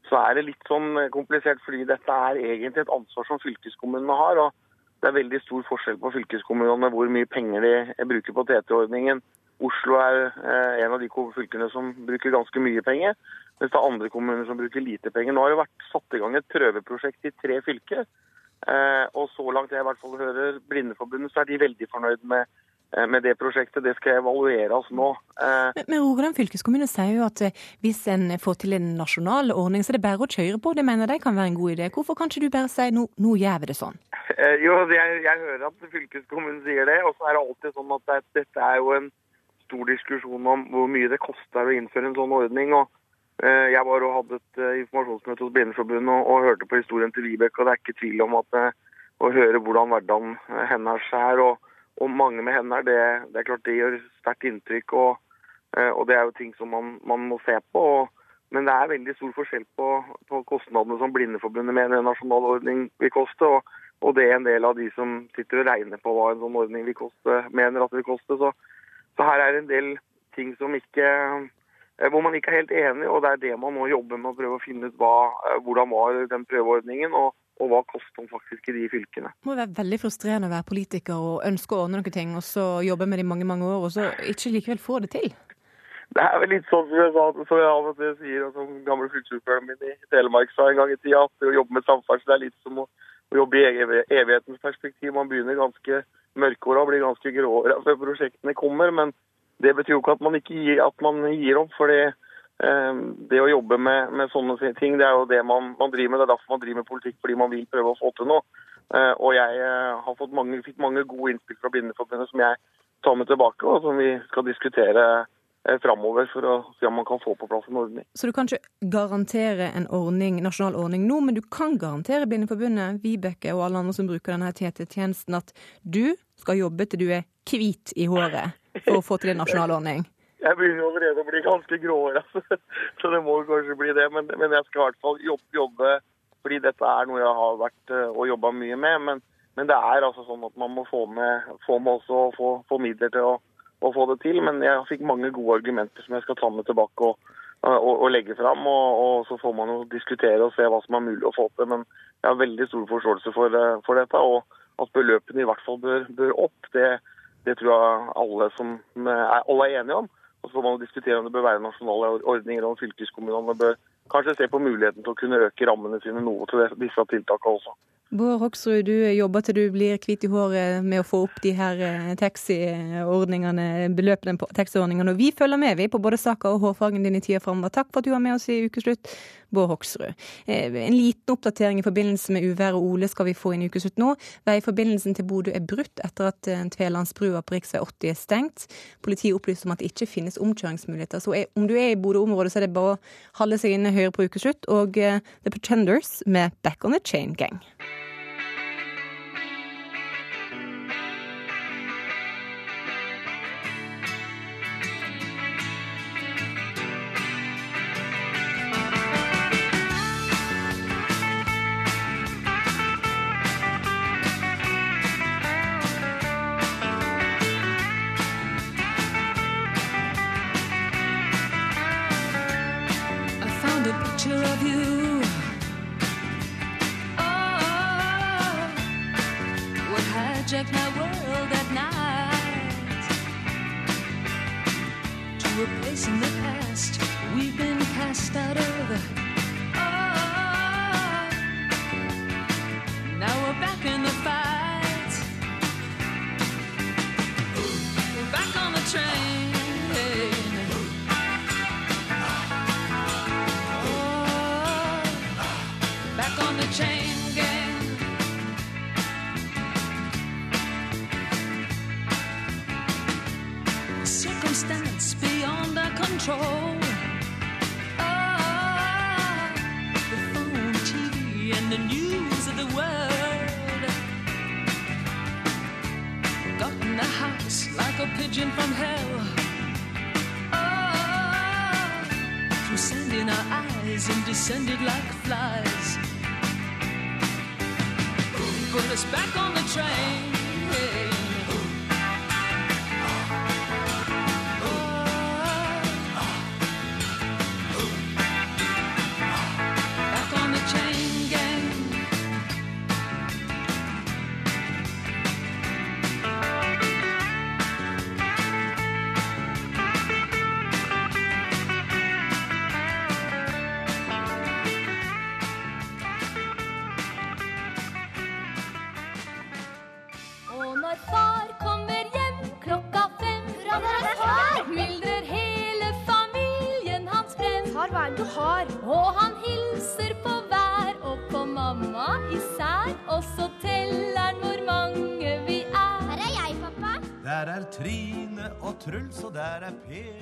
Så er det litt sånn komplisert, fordi dette er egentlig et ansvar som fylkeskommunene har. og Det er veldig stor forskjell på fylkeskommunene hvor mye penger de bruker på TT-ordningen. Oslo er uh, en av de fylkene som bruker ganske mye penger, mens det er andre kommuner som bruker lite penger. Nå har det vært satt i gang et prøveprosjekt i tre fylker. Eh, og så langt jeg i hvert fall hører Blindeforbundet, så er de veldig fornøyd med, eh, med det prosjektet. Det skal evalueres nå. Eh, Men, men Rogaland fylkeskommune sier jo at hvis en får til en nasjonal ordning, så er det bare å kjøre på. Det mener de kan være en god idé. Hvorfor kan ikke du bare si nå, nå gjør vi det sånn? Jo, jeg, jeg hører at fylkeskommunen sier det. Og så er det alltid sånn at det, dette er jo en stor diskusjon om hvor mye det koster å innføre en sånn ordning. og Jeg var og hadde et eh, informasjonsmøte hos Blindeforbundet og, og hørte på historien til Vibeke. og Det er ikke tvil om at eh, å høre hvordan hverdagen eh, hennes er, og, og mange med henne, det, det er klart det gjør sterkt inntrykk. og, eh, og Det er jo ting som man, man må se på. men det er veldig stor forskjell på, på kostnadene som Blindeforbundet mener en nasjonal ordning vil koste, og, og det er en del av de som sitter og regner på hva en sånn ordning vil koste, mener at det vil koste. Så, så her er det en del ting som ikke, eh, hvor man ikke er helt enig, og det er det man nå jobber med å prøve å finne ut hva, eh, hvordan var den prøveordningen, og, og hva koster den faktisk i de fylkene. Det må være veldig frustrerende å være politiker og ønske å ordne noen ting, og så jobbe med det i mange mange år, og så ikke likevel få det til. Det er vel litt sånn som jeg, sa, som jeg av og til sier, og som gamle fylkesordføreren min i Telemark sa en gang i tida, at å jobbe med samferdsel er litt som å, å jobbe i ev- evighetens perspektiv. Man begynner ganske mørkåra og blir ganske gråere før prosjektene kommer, men det betyr jo ikke at man ikke gir, at man gir opp. for eh, det å jobbe med, med sånne ting, det er jo det man, man driver med. Det er derfor man driver med politikk, fordi man vil prøve å få til noe. Eh, og jeg eh, har fått mange, fikk mange gode innspill fra Blindeforbundet som jeg tar med tilbake, og som vi skal diskutere framover for å se om man kan få på plass en ordning. Så du kan ikke garantere en ordning, nasjonal ordning nå, men du kan garantere Blindeforbundet, Vibeke og alle andre som bruker denne TT-tjenesten, at du skal jobbe til du er hvit i håret for å få til en nasjonal ordning. Jeg begynner jo allerede å bli ganske gråere, så det må kanskje bli det. Men, men jeg skal i hvert fall jobbe, fordi dette er noe jeg har vært eh, og jobba mye med. Men, men det er altså sånn at man må få med, få med også å få, få midler til å, å få det til. Men jeg fikk mange gode argumenter som jeg skal ta med tilbake og, og, og legge fram. Og, og så får man jo diskutere og se hva som er mulig å få til. Men jeg har veldig stor forståelse for, eh, for dette. Og at beløpene i hvert fall bør, bør opp, det, det tror jeg alle, som er, alle er enige om. Og så får man diskutere om det bør være nasjonale ordninger, om fylkeskommunene bør kanskje se på muligheten til å kunne øke rammene sine noe til disse tiltakene også. Bård Hoksrud, du jobber til du blir hvit i håret med å få opp de her eh, taxiordningene, beløpene på taxiordningene. Og vi følger med vi på både saka og hårfargen din i tida framover. Takk for at du var med oss i Ukeslutt, Bård Hoksrud. Eh, En liten oppdatering i forbindelse med uværet Ole skal vi få inn i Ukeslutt nå. Veiforbindelsen til Bodø er brutt etter at eh, Tvelandsbrua på rv. 80 er stengt. Politiet opplyser om at det ikke finnes omkjøringsmuligheter. Så om du er i Bodø-området, så er det bare å holde seg inne høyre på Ukeslutt. Og The Pretenders med Back on the Chain Gang.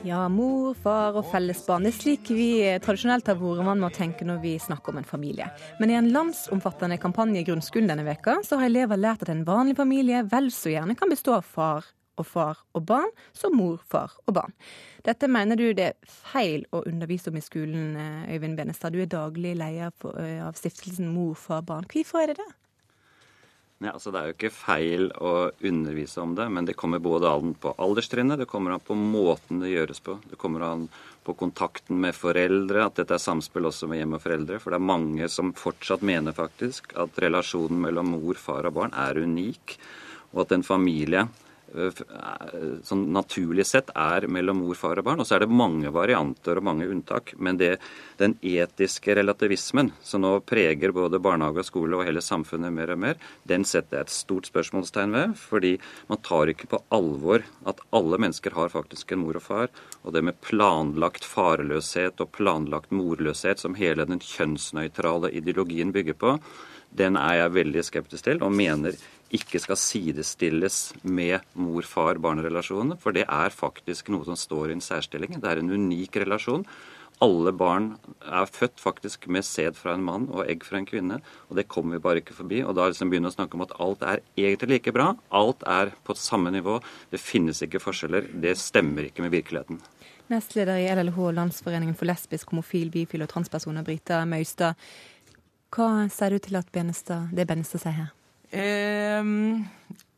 Ja, mor, far og fellesbarn. Det er slik vi tradisjonelt har vært vant med å tenke når vi snakker om en familie. Men i en landsomfattende kampanje i grunnskolen denne veka, så har elever lært at en vanlig familie vel så gjerne kan bestå av far og far og barn, som mor, far og barn. Dette mener du det er feil å undervise om i skolen, eh, Øyvind Benestad. Du er daglig leder eh, av stiftelsen Mor, far, barn. Hvorfor er det det? Nei, altså Det er jo ikke feil å undervise om det, men det kommer både an på alderstrinnet, det kommer an på måten det gjøres på. Det kommer an på kontakten med foreldre, at dette er samspill også med hjem og foreldre. For det er mange som fortsatt mener faktisk at relasjonen mellom mor, far og barn er unik, og at en familie sånn naturlig sett er mellom mor, far og barn. Og så er det mange varianter og mange unntak. Men det, den etiske relativismen som nå preger både barnehage og skole og hele samfunnet mer og mer, den setter jeg et stort spørsmålstegn ved. Fordi man tar ikke på alvor at alle mennesker har faktisk en mor og far. Og det med planlagt farløshet og planlagt morløshet som hele den kjønnsnøytrale ideologien bygger på, den er jeg veldig skeptisk til, og mener ikke skal sidestilles med mor-far-barn-relasjonen. For det er faktisk noe som står i en særstilling. Det er en unik relasjon. Alle barn er født faktisk med sæd fra en mann og egg fra en kvinne. Og det kommer vi bare ikke forbi. Og da liksom begynner å snakke om at alt er egentlig like bra. Alt er på samme nivå. Det finnes ikke forskjeller. Det stemmer ikke med virkeligheten. Nestleder i LLH, Landsforeningen for lesbisk, homofil, bifil og transpersoner, Brita Møystad. Hva ser du til at Benestad, det Benestad sier her? Eh,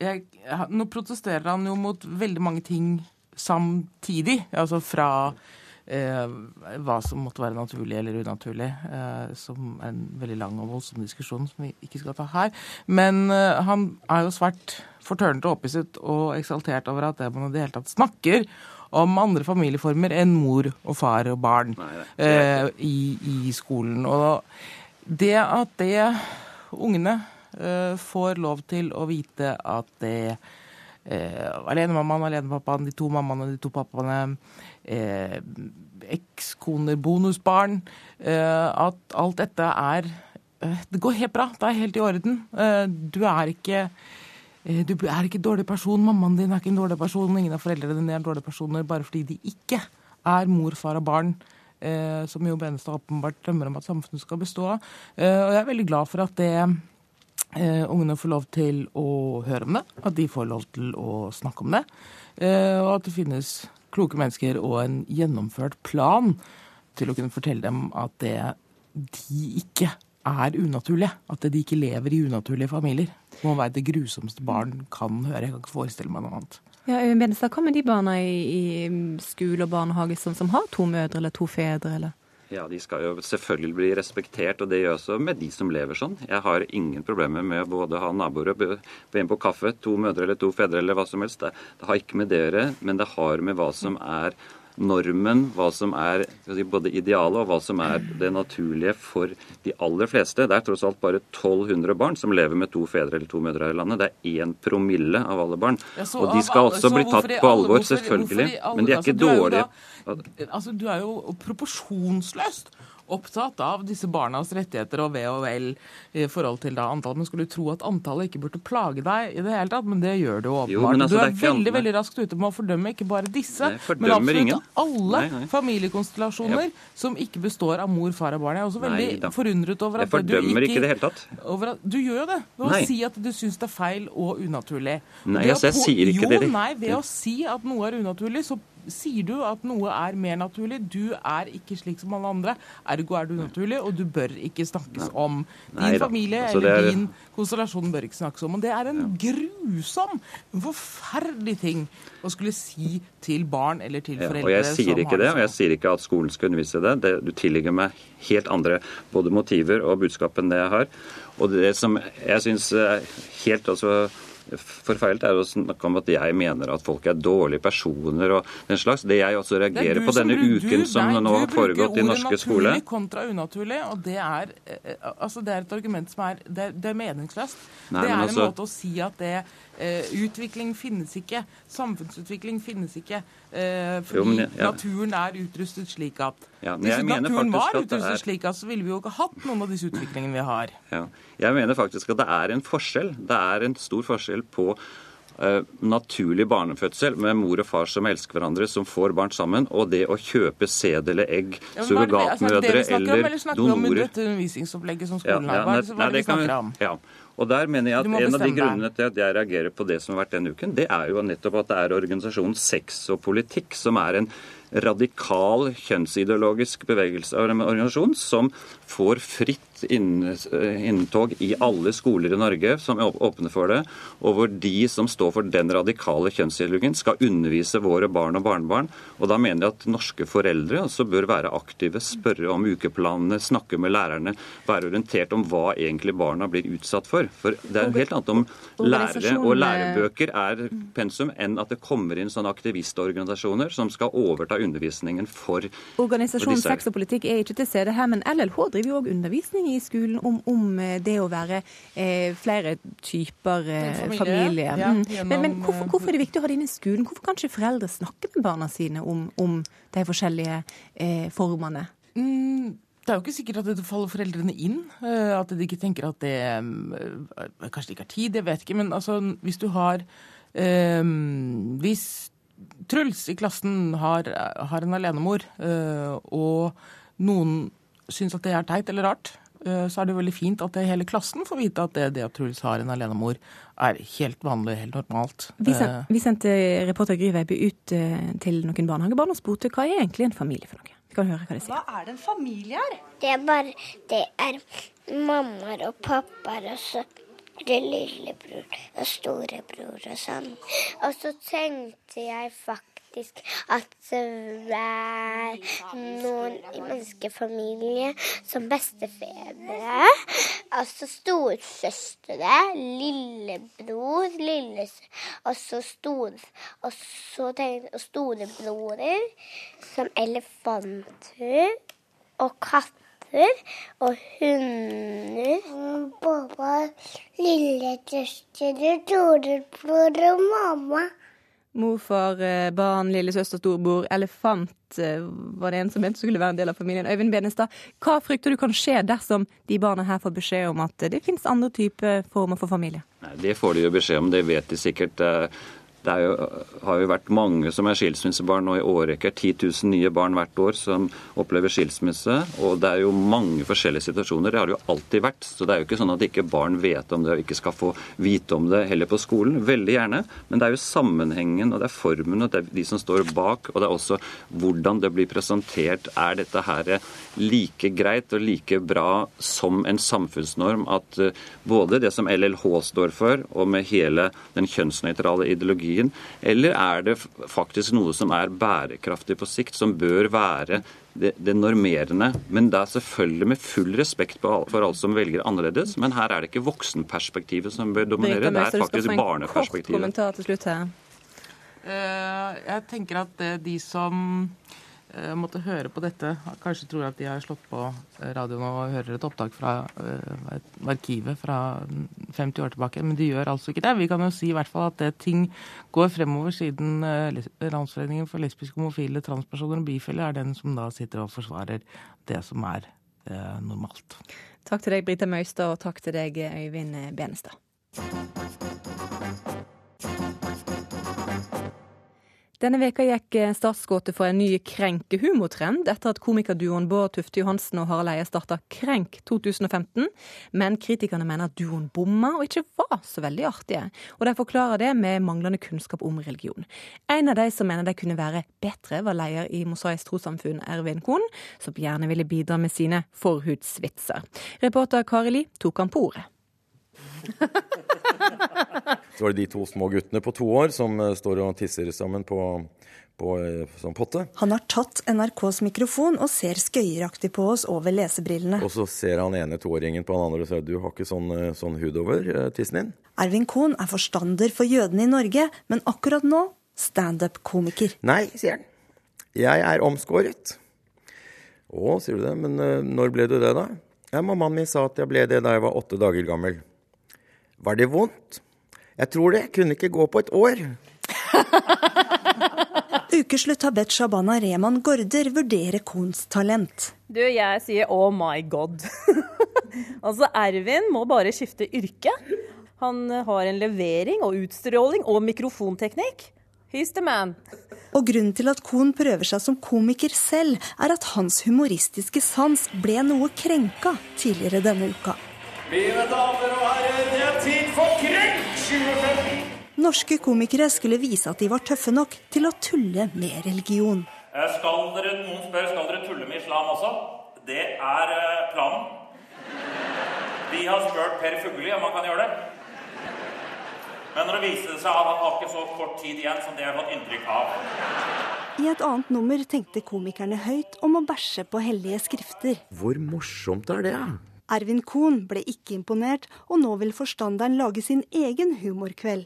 jeg, nå protesterer han jo mot veldig mange ting samtidig. Altså fra eh, hva som måtte være naturlig eller unaturlig, eh, som er en veldig lang og voldsom diskusjon som vi ikke skal ta her. Men eh, han er jo svært fortørnet og opphisset og eksaltert over at man i det hele tatt snakker om andre familieformer enn mor og far og barn eh, i, i skolen. Og det at det ungene eh, får lov til å vite at det eh, alenemammaen, alenepappaen, de to mammaene, de to pappaene, eh, ekskoner, bonusbarn eh, At alt dette er eh, Det går helt bra. Det er helt i orden. Eh, du er ikke eh, du er ikke en dårlig person, mammaen din er ikke en dårlig person, ingen av foreldrene dine er dårlige personer bare fordi de ikke er mor, far og barn, som Jo Benestad åpenbart drømmer om at samfunnet skal bestå av. Eh, og jeg er veldig glad for at det eh, ungene får lov til å høre om det, at de får lov til å snakke om det, eh, og at det finnes kloke mennesker og en gjennomført plan til å kunne fortelle dem at det de ikke er unaturlige. At de ikke lever i unaturlige familier. Det må være det grusomste barn kan høre. Jeg kan ikke forestille meg noe annet. Ja, Benestad, Hva med de barna i, i skole og barnehage som, som har to mødre eller to fedre? eller? Ja, De skal jo selvfølgelig bli respektert, og det gjør også med de som lever sånn. Jeg har ingen problemer med både å ha naboer og be en på kaffe, to mødre eller to fedre eller hva som helst. Det, det har ikke med det å gjøre, men det har med hva som er normen, hva som er si, både idealet og hva som er det naturlige for de aller fleste. Det er tross alt bare 1200 barn som lever med to fedre eller to mødre her i landet. Det er én promille av alle barn. Ja, og de skal alle- også så bli tatt i på alle- alvor, hvorfor- selvfølgelig. hvorfor de alle- Men de er altså, ikke du jo dårlige. Altså, Du er jo proporsjonsløst opptatt av disse barnas rettigheter og ve og vel i forhold til da antallet. Men skulle du tro at antallet ikke burde plage deg i det hele tatt, men det gjør det jo Jo, åpenbart. altså, du er, er veldig veldig raskt ute med å fordømme ikke bare disse, men absolutt ingen. alle Nei, nei. familiekonstellasjoner som ikke består av mor, far og barn. Jeg er også veldig Nei forundret over at du ikke ikke det hele tatt. over at, du gjør jo det ved å si at du syns det er feil og unaturlig. Nei, altså, jeg sier ikke jo, det. nei, ved Ja. å si at noe er unaturlig, så sier du at noe er mer naturlig. Du er ikke slik som alle andre. Ergo er du unaturlig, og du bør ikke snakkes om. Din familie Altså, eller er- din konstellasjon bør ikke snakkes om. Og det er en grusom, forferdelig ting å skulle si til barn eller til Ja, foreldre og jeg sier ikke det, sånn. og jeg sier ikke at skolen skal undervise det. det. Du tillegger meg helt andre både motiver og budskap enn det jeg har. Og det som jeg syns helt altså forfeilet, er å snakke om at jeg mener at folk er dårlige personer og den slags. Det jeg også er reagerer på denne bruker, uken som nei, nå har foregått i norske skole. Du bruker ordet Naturlig kontra unaturlig, og det er, eh, altså det er et argument som er, det det er meningsløst. Nei, det er men en altså- måte å si at det eh, utvikling finnes ikke, samfunnsutvikling finnes ikke, eh, fordi Jo, jeg- ja. naturen er utrustet slik at Ja, men Hvis jeg naturen var utrustet er- slik at, så ville vi jo ikke hatt noen av disse utviklingene vi har. Ja. Jeg mener faktisk at det er en forskjell. Det er en stor forskjell på eh, naturlig barnefødsel med mor og far som elsker hverandre, som får barn sammen, og det å kjøpe sæd eller egg, Ja, altså, surrogatmødre snakker om, eller eller snakker vi om dette undervisningsopplegget som skolen Ja, har? Hva er det, vi snakker om? Og der mener jeg at En av de grunnene til at jeg reagerer på det som har vært denne uken, det er jo nettopp at det er organisasjonen Sex og politikk, som er en radikal kjønnsideologisk bevegelse av organisasjon som får fritt inntog i alle skoler i Norge som er åpne for det, og hvor de som står for den radikale kjønnsideologien, skal undervise våre barn og barnebarn. Og da mener jeg at norske foreldre også bør være aktive, spørre om ukeplanene, snakke med lærerne, være orientert om hva egentlig barna blir utsatt for. For det er helt annet om lærere og lærebøker er pensum, enn at det kommer inn sånne aktivistorganisasjoner som skal overta undervisningen for for disse Organisasjonen Sex og politikk er ikke til stede her, men LLH driver jo òg undervisning i skolen om, om eh, det å være eh, flere typer eh, Familie, ja, Mm. gjennom, men, men hvorfor, eh, hvorfor er det viktig å ha det inne i skolen? Hvorfor kan ikke foreldre snakke med barna sine om, om de forskjellige eh, formene? Mm, det er jo ikke sikkert at det faller foreldrene inn. eh, At de ikke tenker at det Kanskje det ikke er tid, jeg vet ikke. Men altså, hvis du har eh, Hvis Truls i klassen har, har en alenemor, eh, og noen syns at det er teit eller rart, så er det veldig fint at det hele klassen får vite at det, det at Truls har en alenemor, er helt vanlig, helt normalt. Vi, Eh, vi sendte reporter Gry Veiby ut eh, til noen barnehagebarn og spurte hva er egentlig en familie for noe. Vi kan høre hva de sier. Hva er det en familie er? Det er bare Det er mammaer og pappaer og så det lillebror og storebror og sånn. Og så tenkte jeg faktisk at det er noen i menneskefamilie som bestefedre. Altså storesøstre, lillebror, lillesøster, Og så stor... Og så og storebrorer som elefanter og katter og hunder. Pappa, lillesøster, storebror og mamma. Morfar, eh, barn, lillesøster, storbror, elefant eh, var det en som mente skulle være en del av familien. Øyvind Benestad, hva frykter du kan skje dersom de barna her får beskjed om at det finnes andre typer former for familie? Det får de jo beskjed om, det vet de sikkert. Det jo, har jo vært mange som er skilsmissebarn nå i årrekker. 10 000 nye barn hvert år som opplever skilsmisse. Og det er jo mange forskjellige situasjoner. Det har det jo alltid vært. Så det er jo ikke sånn at ikke barn vet om det og ikke skal få vite om det heller på skolen. Veldig gjerne. Men det er jo sammenhengen og det er formen og det er de som står bak. Og det er også hvordan det blir presentert. Er dette her like greit og like bra som en samfunnsnorm at eh, både det som LLH står for, og med hele den kjønnsnøytrale ideologien, eller er det faktisk noe som er bærekraftig på sikt, som bør være det, det normerende. Men det er selvfølgelig med full respekt for alle som velger annerledes. Men her er det ikke voksenperspektivet som bør dominere, det er faktisk barneperspektivet. Eh, jeg tenker at eh, de som eh, måtte høre på dette, kanskje tror at de har slått på eh, radioen og hører et opptak fra uh, et- arkivet fra 50 år tilbake, men de gjør altså ikke det. Vi kan jo si i hvert fall at det ting går fremover siden Landsforeningen for lesbiske, homofile, transpersoner og bifile er den som da sitter og forsvarer det som er normalt. Takk til deg, Brita Møystad, og takk til deg, Øyvind Benestad. Denne veka gikk eh, startskuddet for en ny krenkehumortrend etter at komikerduoen Bård Tufte Johansen og Harald Eie starta Krenk 2015. Men kritikerne mener at duoen bomma og ikke var så veldig artige. Og de forklarer det med manglende kunnskap om religion. En av de som mener de kunne være bedre, var leder i Mosaisk trossamfunn, Ervin Kohn, som gjerne ville bidra med sine forhudsvitser. Reporter Kari Li tok han på ordet. Så var det de to små guttene på to år som eh, står og tisser sammen på, på sånn potte. Han har tatt NRKs mikrofon og ser skøyeraktig på oss over lesebrillene. Og så ser han ene toåringen på han andre og sier du har ikke sånn, eh, sånn hud over tissen din. Ervin Kohn er forstander for jødene i Norge, men akkurat nå standup-komiker. Nei, sier han. Jeg er omskåret. Å, sier du det. Men når ble du det, da? Ja, Mammaen min sa at jeg ble det da jeg var åtte dager gammel. Var det vondt? Jeg tror det. Kunne ikke gå på et år. Ukeslutt har bedt Shabana Rehman Gaarder vurdere Kohns talent. Du, jeg sier oh my god. altså, Ervin må bare skifte yrke. Han har en levering og utstråling og mikrofonteknikk. He's the man. Og grunnen til at Kohn prøver seg som komiker selv, er at hans humoristiske sans ble noe krenka tidligere denne uka. Mine damer og herrer, Norske komikere skulle vise at de var tøffe nok til å tulle med religion. Eh, Skal dere, noen spør skal dere tulle med islam også. Det er eh, planen. Vi har spurt Per Fugelli om han kan gjøre det. Men når det viser seg at han har ikke så kort tid igjen som det jeg har fått inntrykk av. I et annet nummer tenkte komikerne høyt om å bæsje på hellige skrifter. Hvor morsomt er det? Ervin Kohn ble ikke imponert, og nå vil forstanderen lage sin egen humorkveld.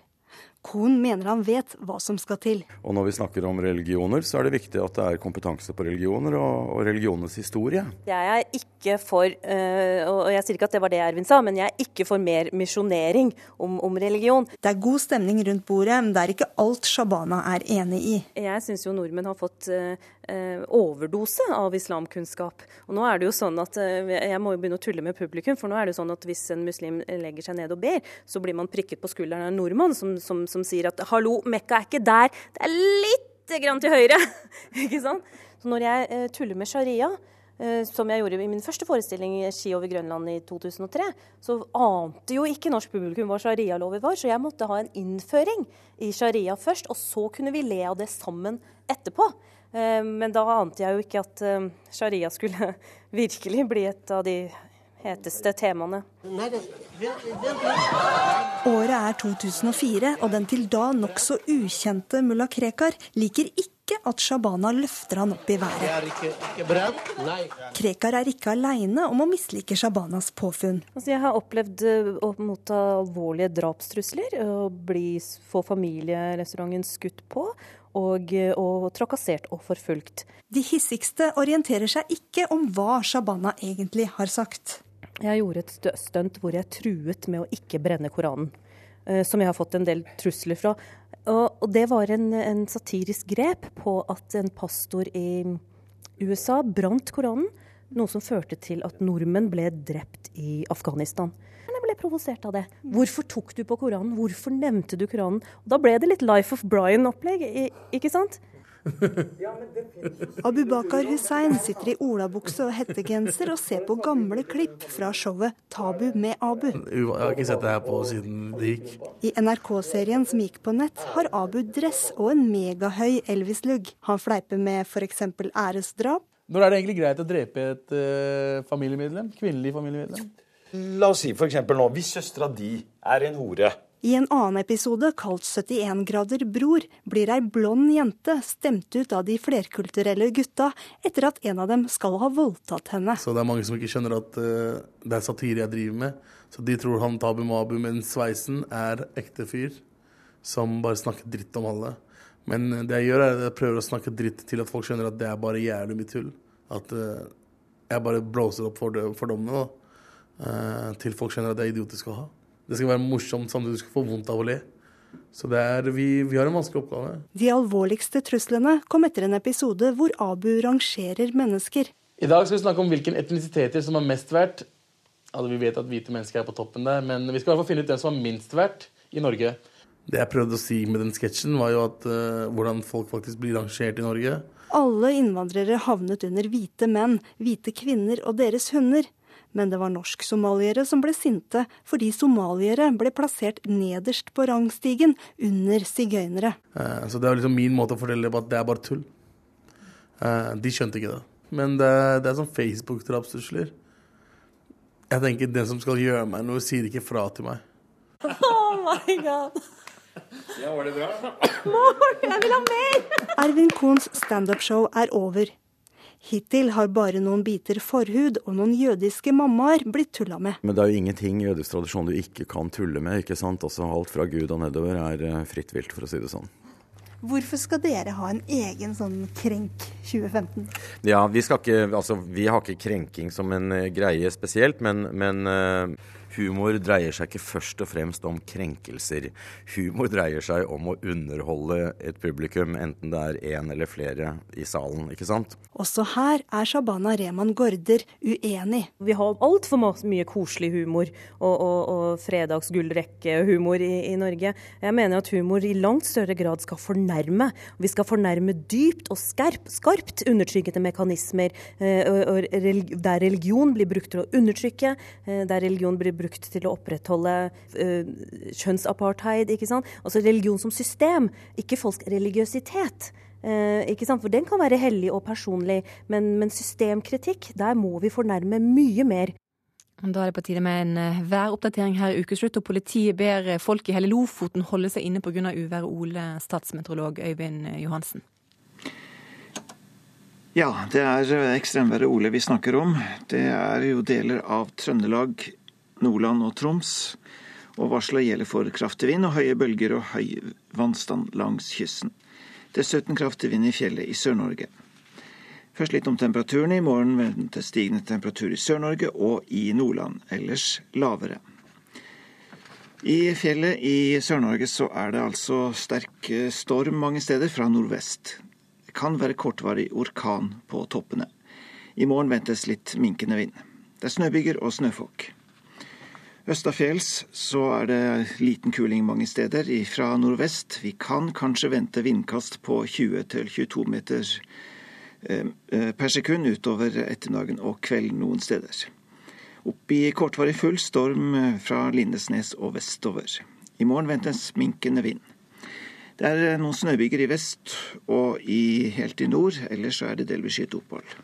Kohn mener han vet hva som skal til. Og når vi snakker om religioner, så er det viktig at det er kompetanse på religioner og, og religionenes historie. Jeg er ikke for, eh, og jeg sier ikke at det var det Ervin sa, men jeg er ikke for mer misjonering om, om religion. Det er god stemning rundt bordet, men det er ikke alt Shabana er enig i. Jeg syns jo nordmenn har fått eh, eh, overdose av islamkunnskap. Og nå er det jo sånn at Jeg må jo begynne å tulle med publikum, for nå er det jo sånn at hvis en muslim legger seg ned og ber, så blir man prikket på skulderen av en nordmann som, som, som sier at 'hallo, Mekka er ikke der, det er lite grann til høyre'. ikke sant? Så når jeg eh, tuller med sharia, eh, som jeg gjorde i min første forestilling Ski over Grønland i 2003, så ante jo ikke norsk publikum hva sharialover var, så jeg måtte ha en innføring i sharia først, og så kunne vi le av det sammen etterpå. Eh, Men da ante jeg jo ikke at sharia skulle virkelig bli et av de heteste temaene. Året er 2004, og den til da nokså ukjente mulla Krekar liker ikke at Shabana løfter han opp i været. Krekar er ikke aleine om å mislike Shabanas påfunn. Altså, jeg har opplevd eh, å motta alvorlige drapstrusler, å bli, få familierestauranten skutt på og, eh, og trakassert og forfulgt. De hissigste orienterer seg ikke om hva Shabana egentlig har sagt. Jeg gjorde et stunt hvor jeg truet med å ikke brenne Koranen. eh, Som jeg har fått en del trusler fra. Og det var en, en satirisk grep på at en pastor i USA brant Koranen. Noe som førte til at nordmenn ble drept i Afghanistan. Men jeg ble provosert av det. Hvorfor tok du på Koranen? Hvorfor nevnte du Koranen? Og da ble det litt Life of Brian-opplegg, ikke sant? Abu Bakar Hussein sitter i olabukse og hettegenser og ser på gamle klipp fra showet Tabu med Abu. Jeg har ikke sett det her på siden det gikk. I NRK-serien som gikk på nett, har Abu dress og en megahøy Elvis-lugg. Han fleiper med f.eks. æresdrap, Når er det egentlig greit å drepe et uh, familiemedlem? Kvinnelig familiemedlem? La oss si f.eks. nå, hvis søstera di er en hore. I en annen episode, kalt 71 grader bror, blir ei blond jente stemt ut av de flerkulturelle gutta etter at en av dem skal ha voldtatt henne. Så det er mange som ikke skjønner at uh, det er satire jeg driver med. Så de tror han Tabu Mabu med den sveisen er ekte fyr som bare snakker dritt om alle. Men eh, det jeg gjør, er at jeg prøver å snakke dritt til at folk skjønner at det er bare jævlig mye tull. At uh, jeg bare blåser opp fordommene da. Uh, til folk skjønner at det er idiotisk å ha. Det skal være morsomt samtidig du skal få vondt av å le. Så det er, vi, vi har en vanskelig oppgave. De alvorligste truslene kom etter en episode hvor Abu rangerer mennesker. I dag skal vi snakke om hvilken etnisiteter som er mest verdt. Altså, vi vet at hvite mennesker er på toppen der, men vi skal i hvert fall finne ut hvem som er minst verdt i Norge. Det jeg prøvde å si med den sketsjen, var jo at uh, hvordan folk faktisk blir rangert i Norge. Alle innvandrere havnet under hvite menn, hvite kvinner og deres hunder. Men det var norsk-somaliere som ble sinte fordi somaliere ble plassert nederst på rangstigen under sigøynere. Eh, Så det er liksom min måte å fortelle på at det er bare tull. Eh, De skjønte ikke det. Men det, er- det er sånn Facebook-drapstrusler. Jeg tenker den som skal gjøre meg noe, sier ikke fra til meg. Oh my god. Ja, var det bra? Jeg vil ha mer! Ervin Kohns standupshow er over. Hittil har bare noen biter forhud og noen jødiske mammaer blitt tulla med. Men det er jo ingenting i jødisk tradisjon du ikke kan tulle med. ikke sant? Også alt fra Gud og nedover er eh, fritt vilt, for å si det sånn. Hvorfor skal dere ha en egen sånn Krenk 2015? Ja, vi, skal ikke, altså, vi har ikke krenking som en eh, greie spesielt, men, men eh, humor dreier seg ikke først og fremst om krenkelser. Humor dreier seg om å underholde et publikum, enten det er én eller flere i salen, ikke sant? Også her er Shabana Rehman Gaarder uenig. Vi har altfor mye koselig humor og, og, og fredagsgullrekkehumor i, i Norge. Jeg mener at humor i langt større grad skal fornærme. Vi skal fornærme dypt og skarp, skarpt undertrykkede mekanismer. eh, og, og, der religion blir brukt til å undertrykke, eh, der religion blir brukt til å opprettholde eh, kjønnsapartheid. ikke sant? Altså religion som system, ikke folks religiøsitet. Eh, ikke sant? For den kan være hellig og personlig, men, men systemkritikk, der må vi fornærme mye mer. Da er det på tide med en eh, væroppdatering her i ukeslutt, og politiet ber eh, folk i hele Lofoten holde seg inne pga. uværet Ole, statsmeteorolog Øyvind Johansen. Ja, det er ekstremværet Ole vi snakker om. Det er jo deler av Trøndelag, Nordland og Troms. Og varselet gjelder for kraftig vind og høye bølger og høy vannstand langs kysten. Dessuten kraftig vind i fjellet i Sør-Norge. Først litt om temperaturen. I morgen ventes stigende temperatur i Sør-Norge og i Nordland. Ellers lavere. I fjellet i Sør-Norge så er det altså sterk eh, storm mange steder fra nordvest. Det kan være kortvarig orkan på toppene. I morgen ventes litt minkende vind. Det er snøbyger og snøfokk. Østafjells så er det liten kuling mange steder fra nordvest. Vi kan kanskje vente vindkast på 20-22 meter eh, eh, per sekund utover ettermiddagen og kvelden noen steder. Opp i kortvarig full storm eh, fra Lindesnes og vestover. I morgen ventes minkende vind. Det er noen snøbyger i vest og i, helt i nord, ellers er det delvis skyet opphold.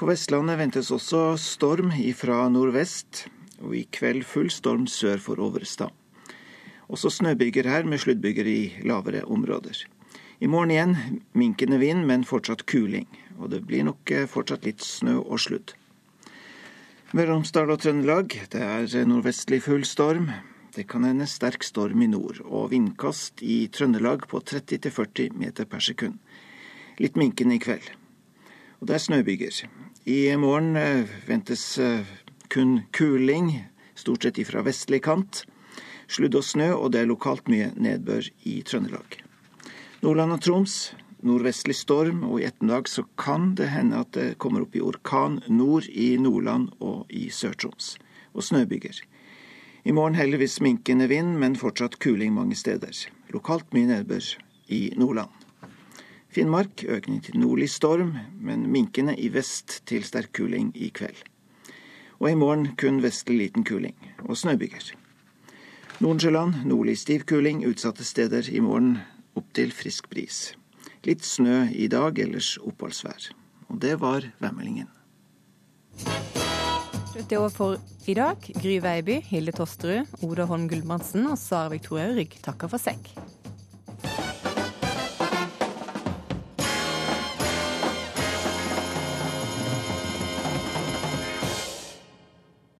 På Vestlandet ventes også storm fra nordvest, og i kveld full storm sør for Overstad. Også snøbyger her, med sluddbyger i lavere områder. I morgen igjen minkende vind, men fortsatt kuling. Og det blir nok eh, fortsatt litt snø og sludd. Møre og Romsdal og Trøndelag, det er nordvestlig full storm. Det kan hende sterk storm i nord, og vindkast i Trøndelag på 30-40 meter per sekund. Litt minkende i kveld. Og det er snøbyger. I morgen eh, ventes eh, kun kuling, stort sett ifra vestlig kant. Sludd og snø, og det er lokalt mye nedbør i Trøndelag. Nordland og Troms nordvestlig storm, og i ettermiddag så kan det hende at det kommer opp i orkan nord i Nordland og i Sør-Troms. Og snøbyger. I morgen heldigvis minkende vind, men fortsatt kuling mange steder. Lokalt mye nedbør i Nordland. Finnmark økning til nordlig storm, men minkende i vest til sterk kuling i kveld. Og i morgen kun vestlig liten kuling og snøbyger. Nordensjøland nordlig stiv kuling, utsatte steder i morgen opp til frisk bris. Litt snø i dag, ellers oppholdsvær. Og det var værmeldingen. Slutt er over for i dag. Gry Veiby, Hilde Tosterud, Oda Holm Gulbrandsen og Sara Victoria Rygg takker for seg.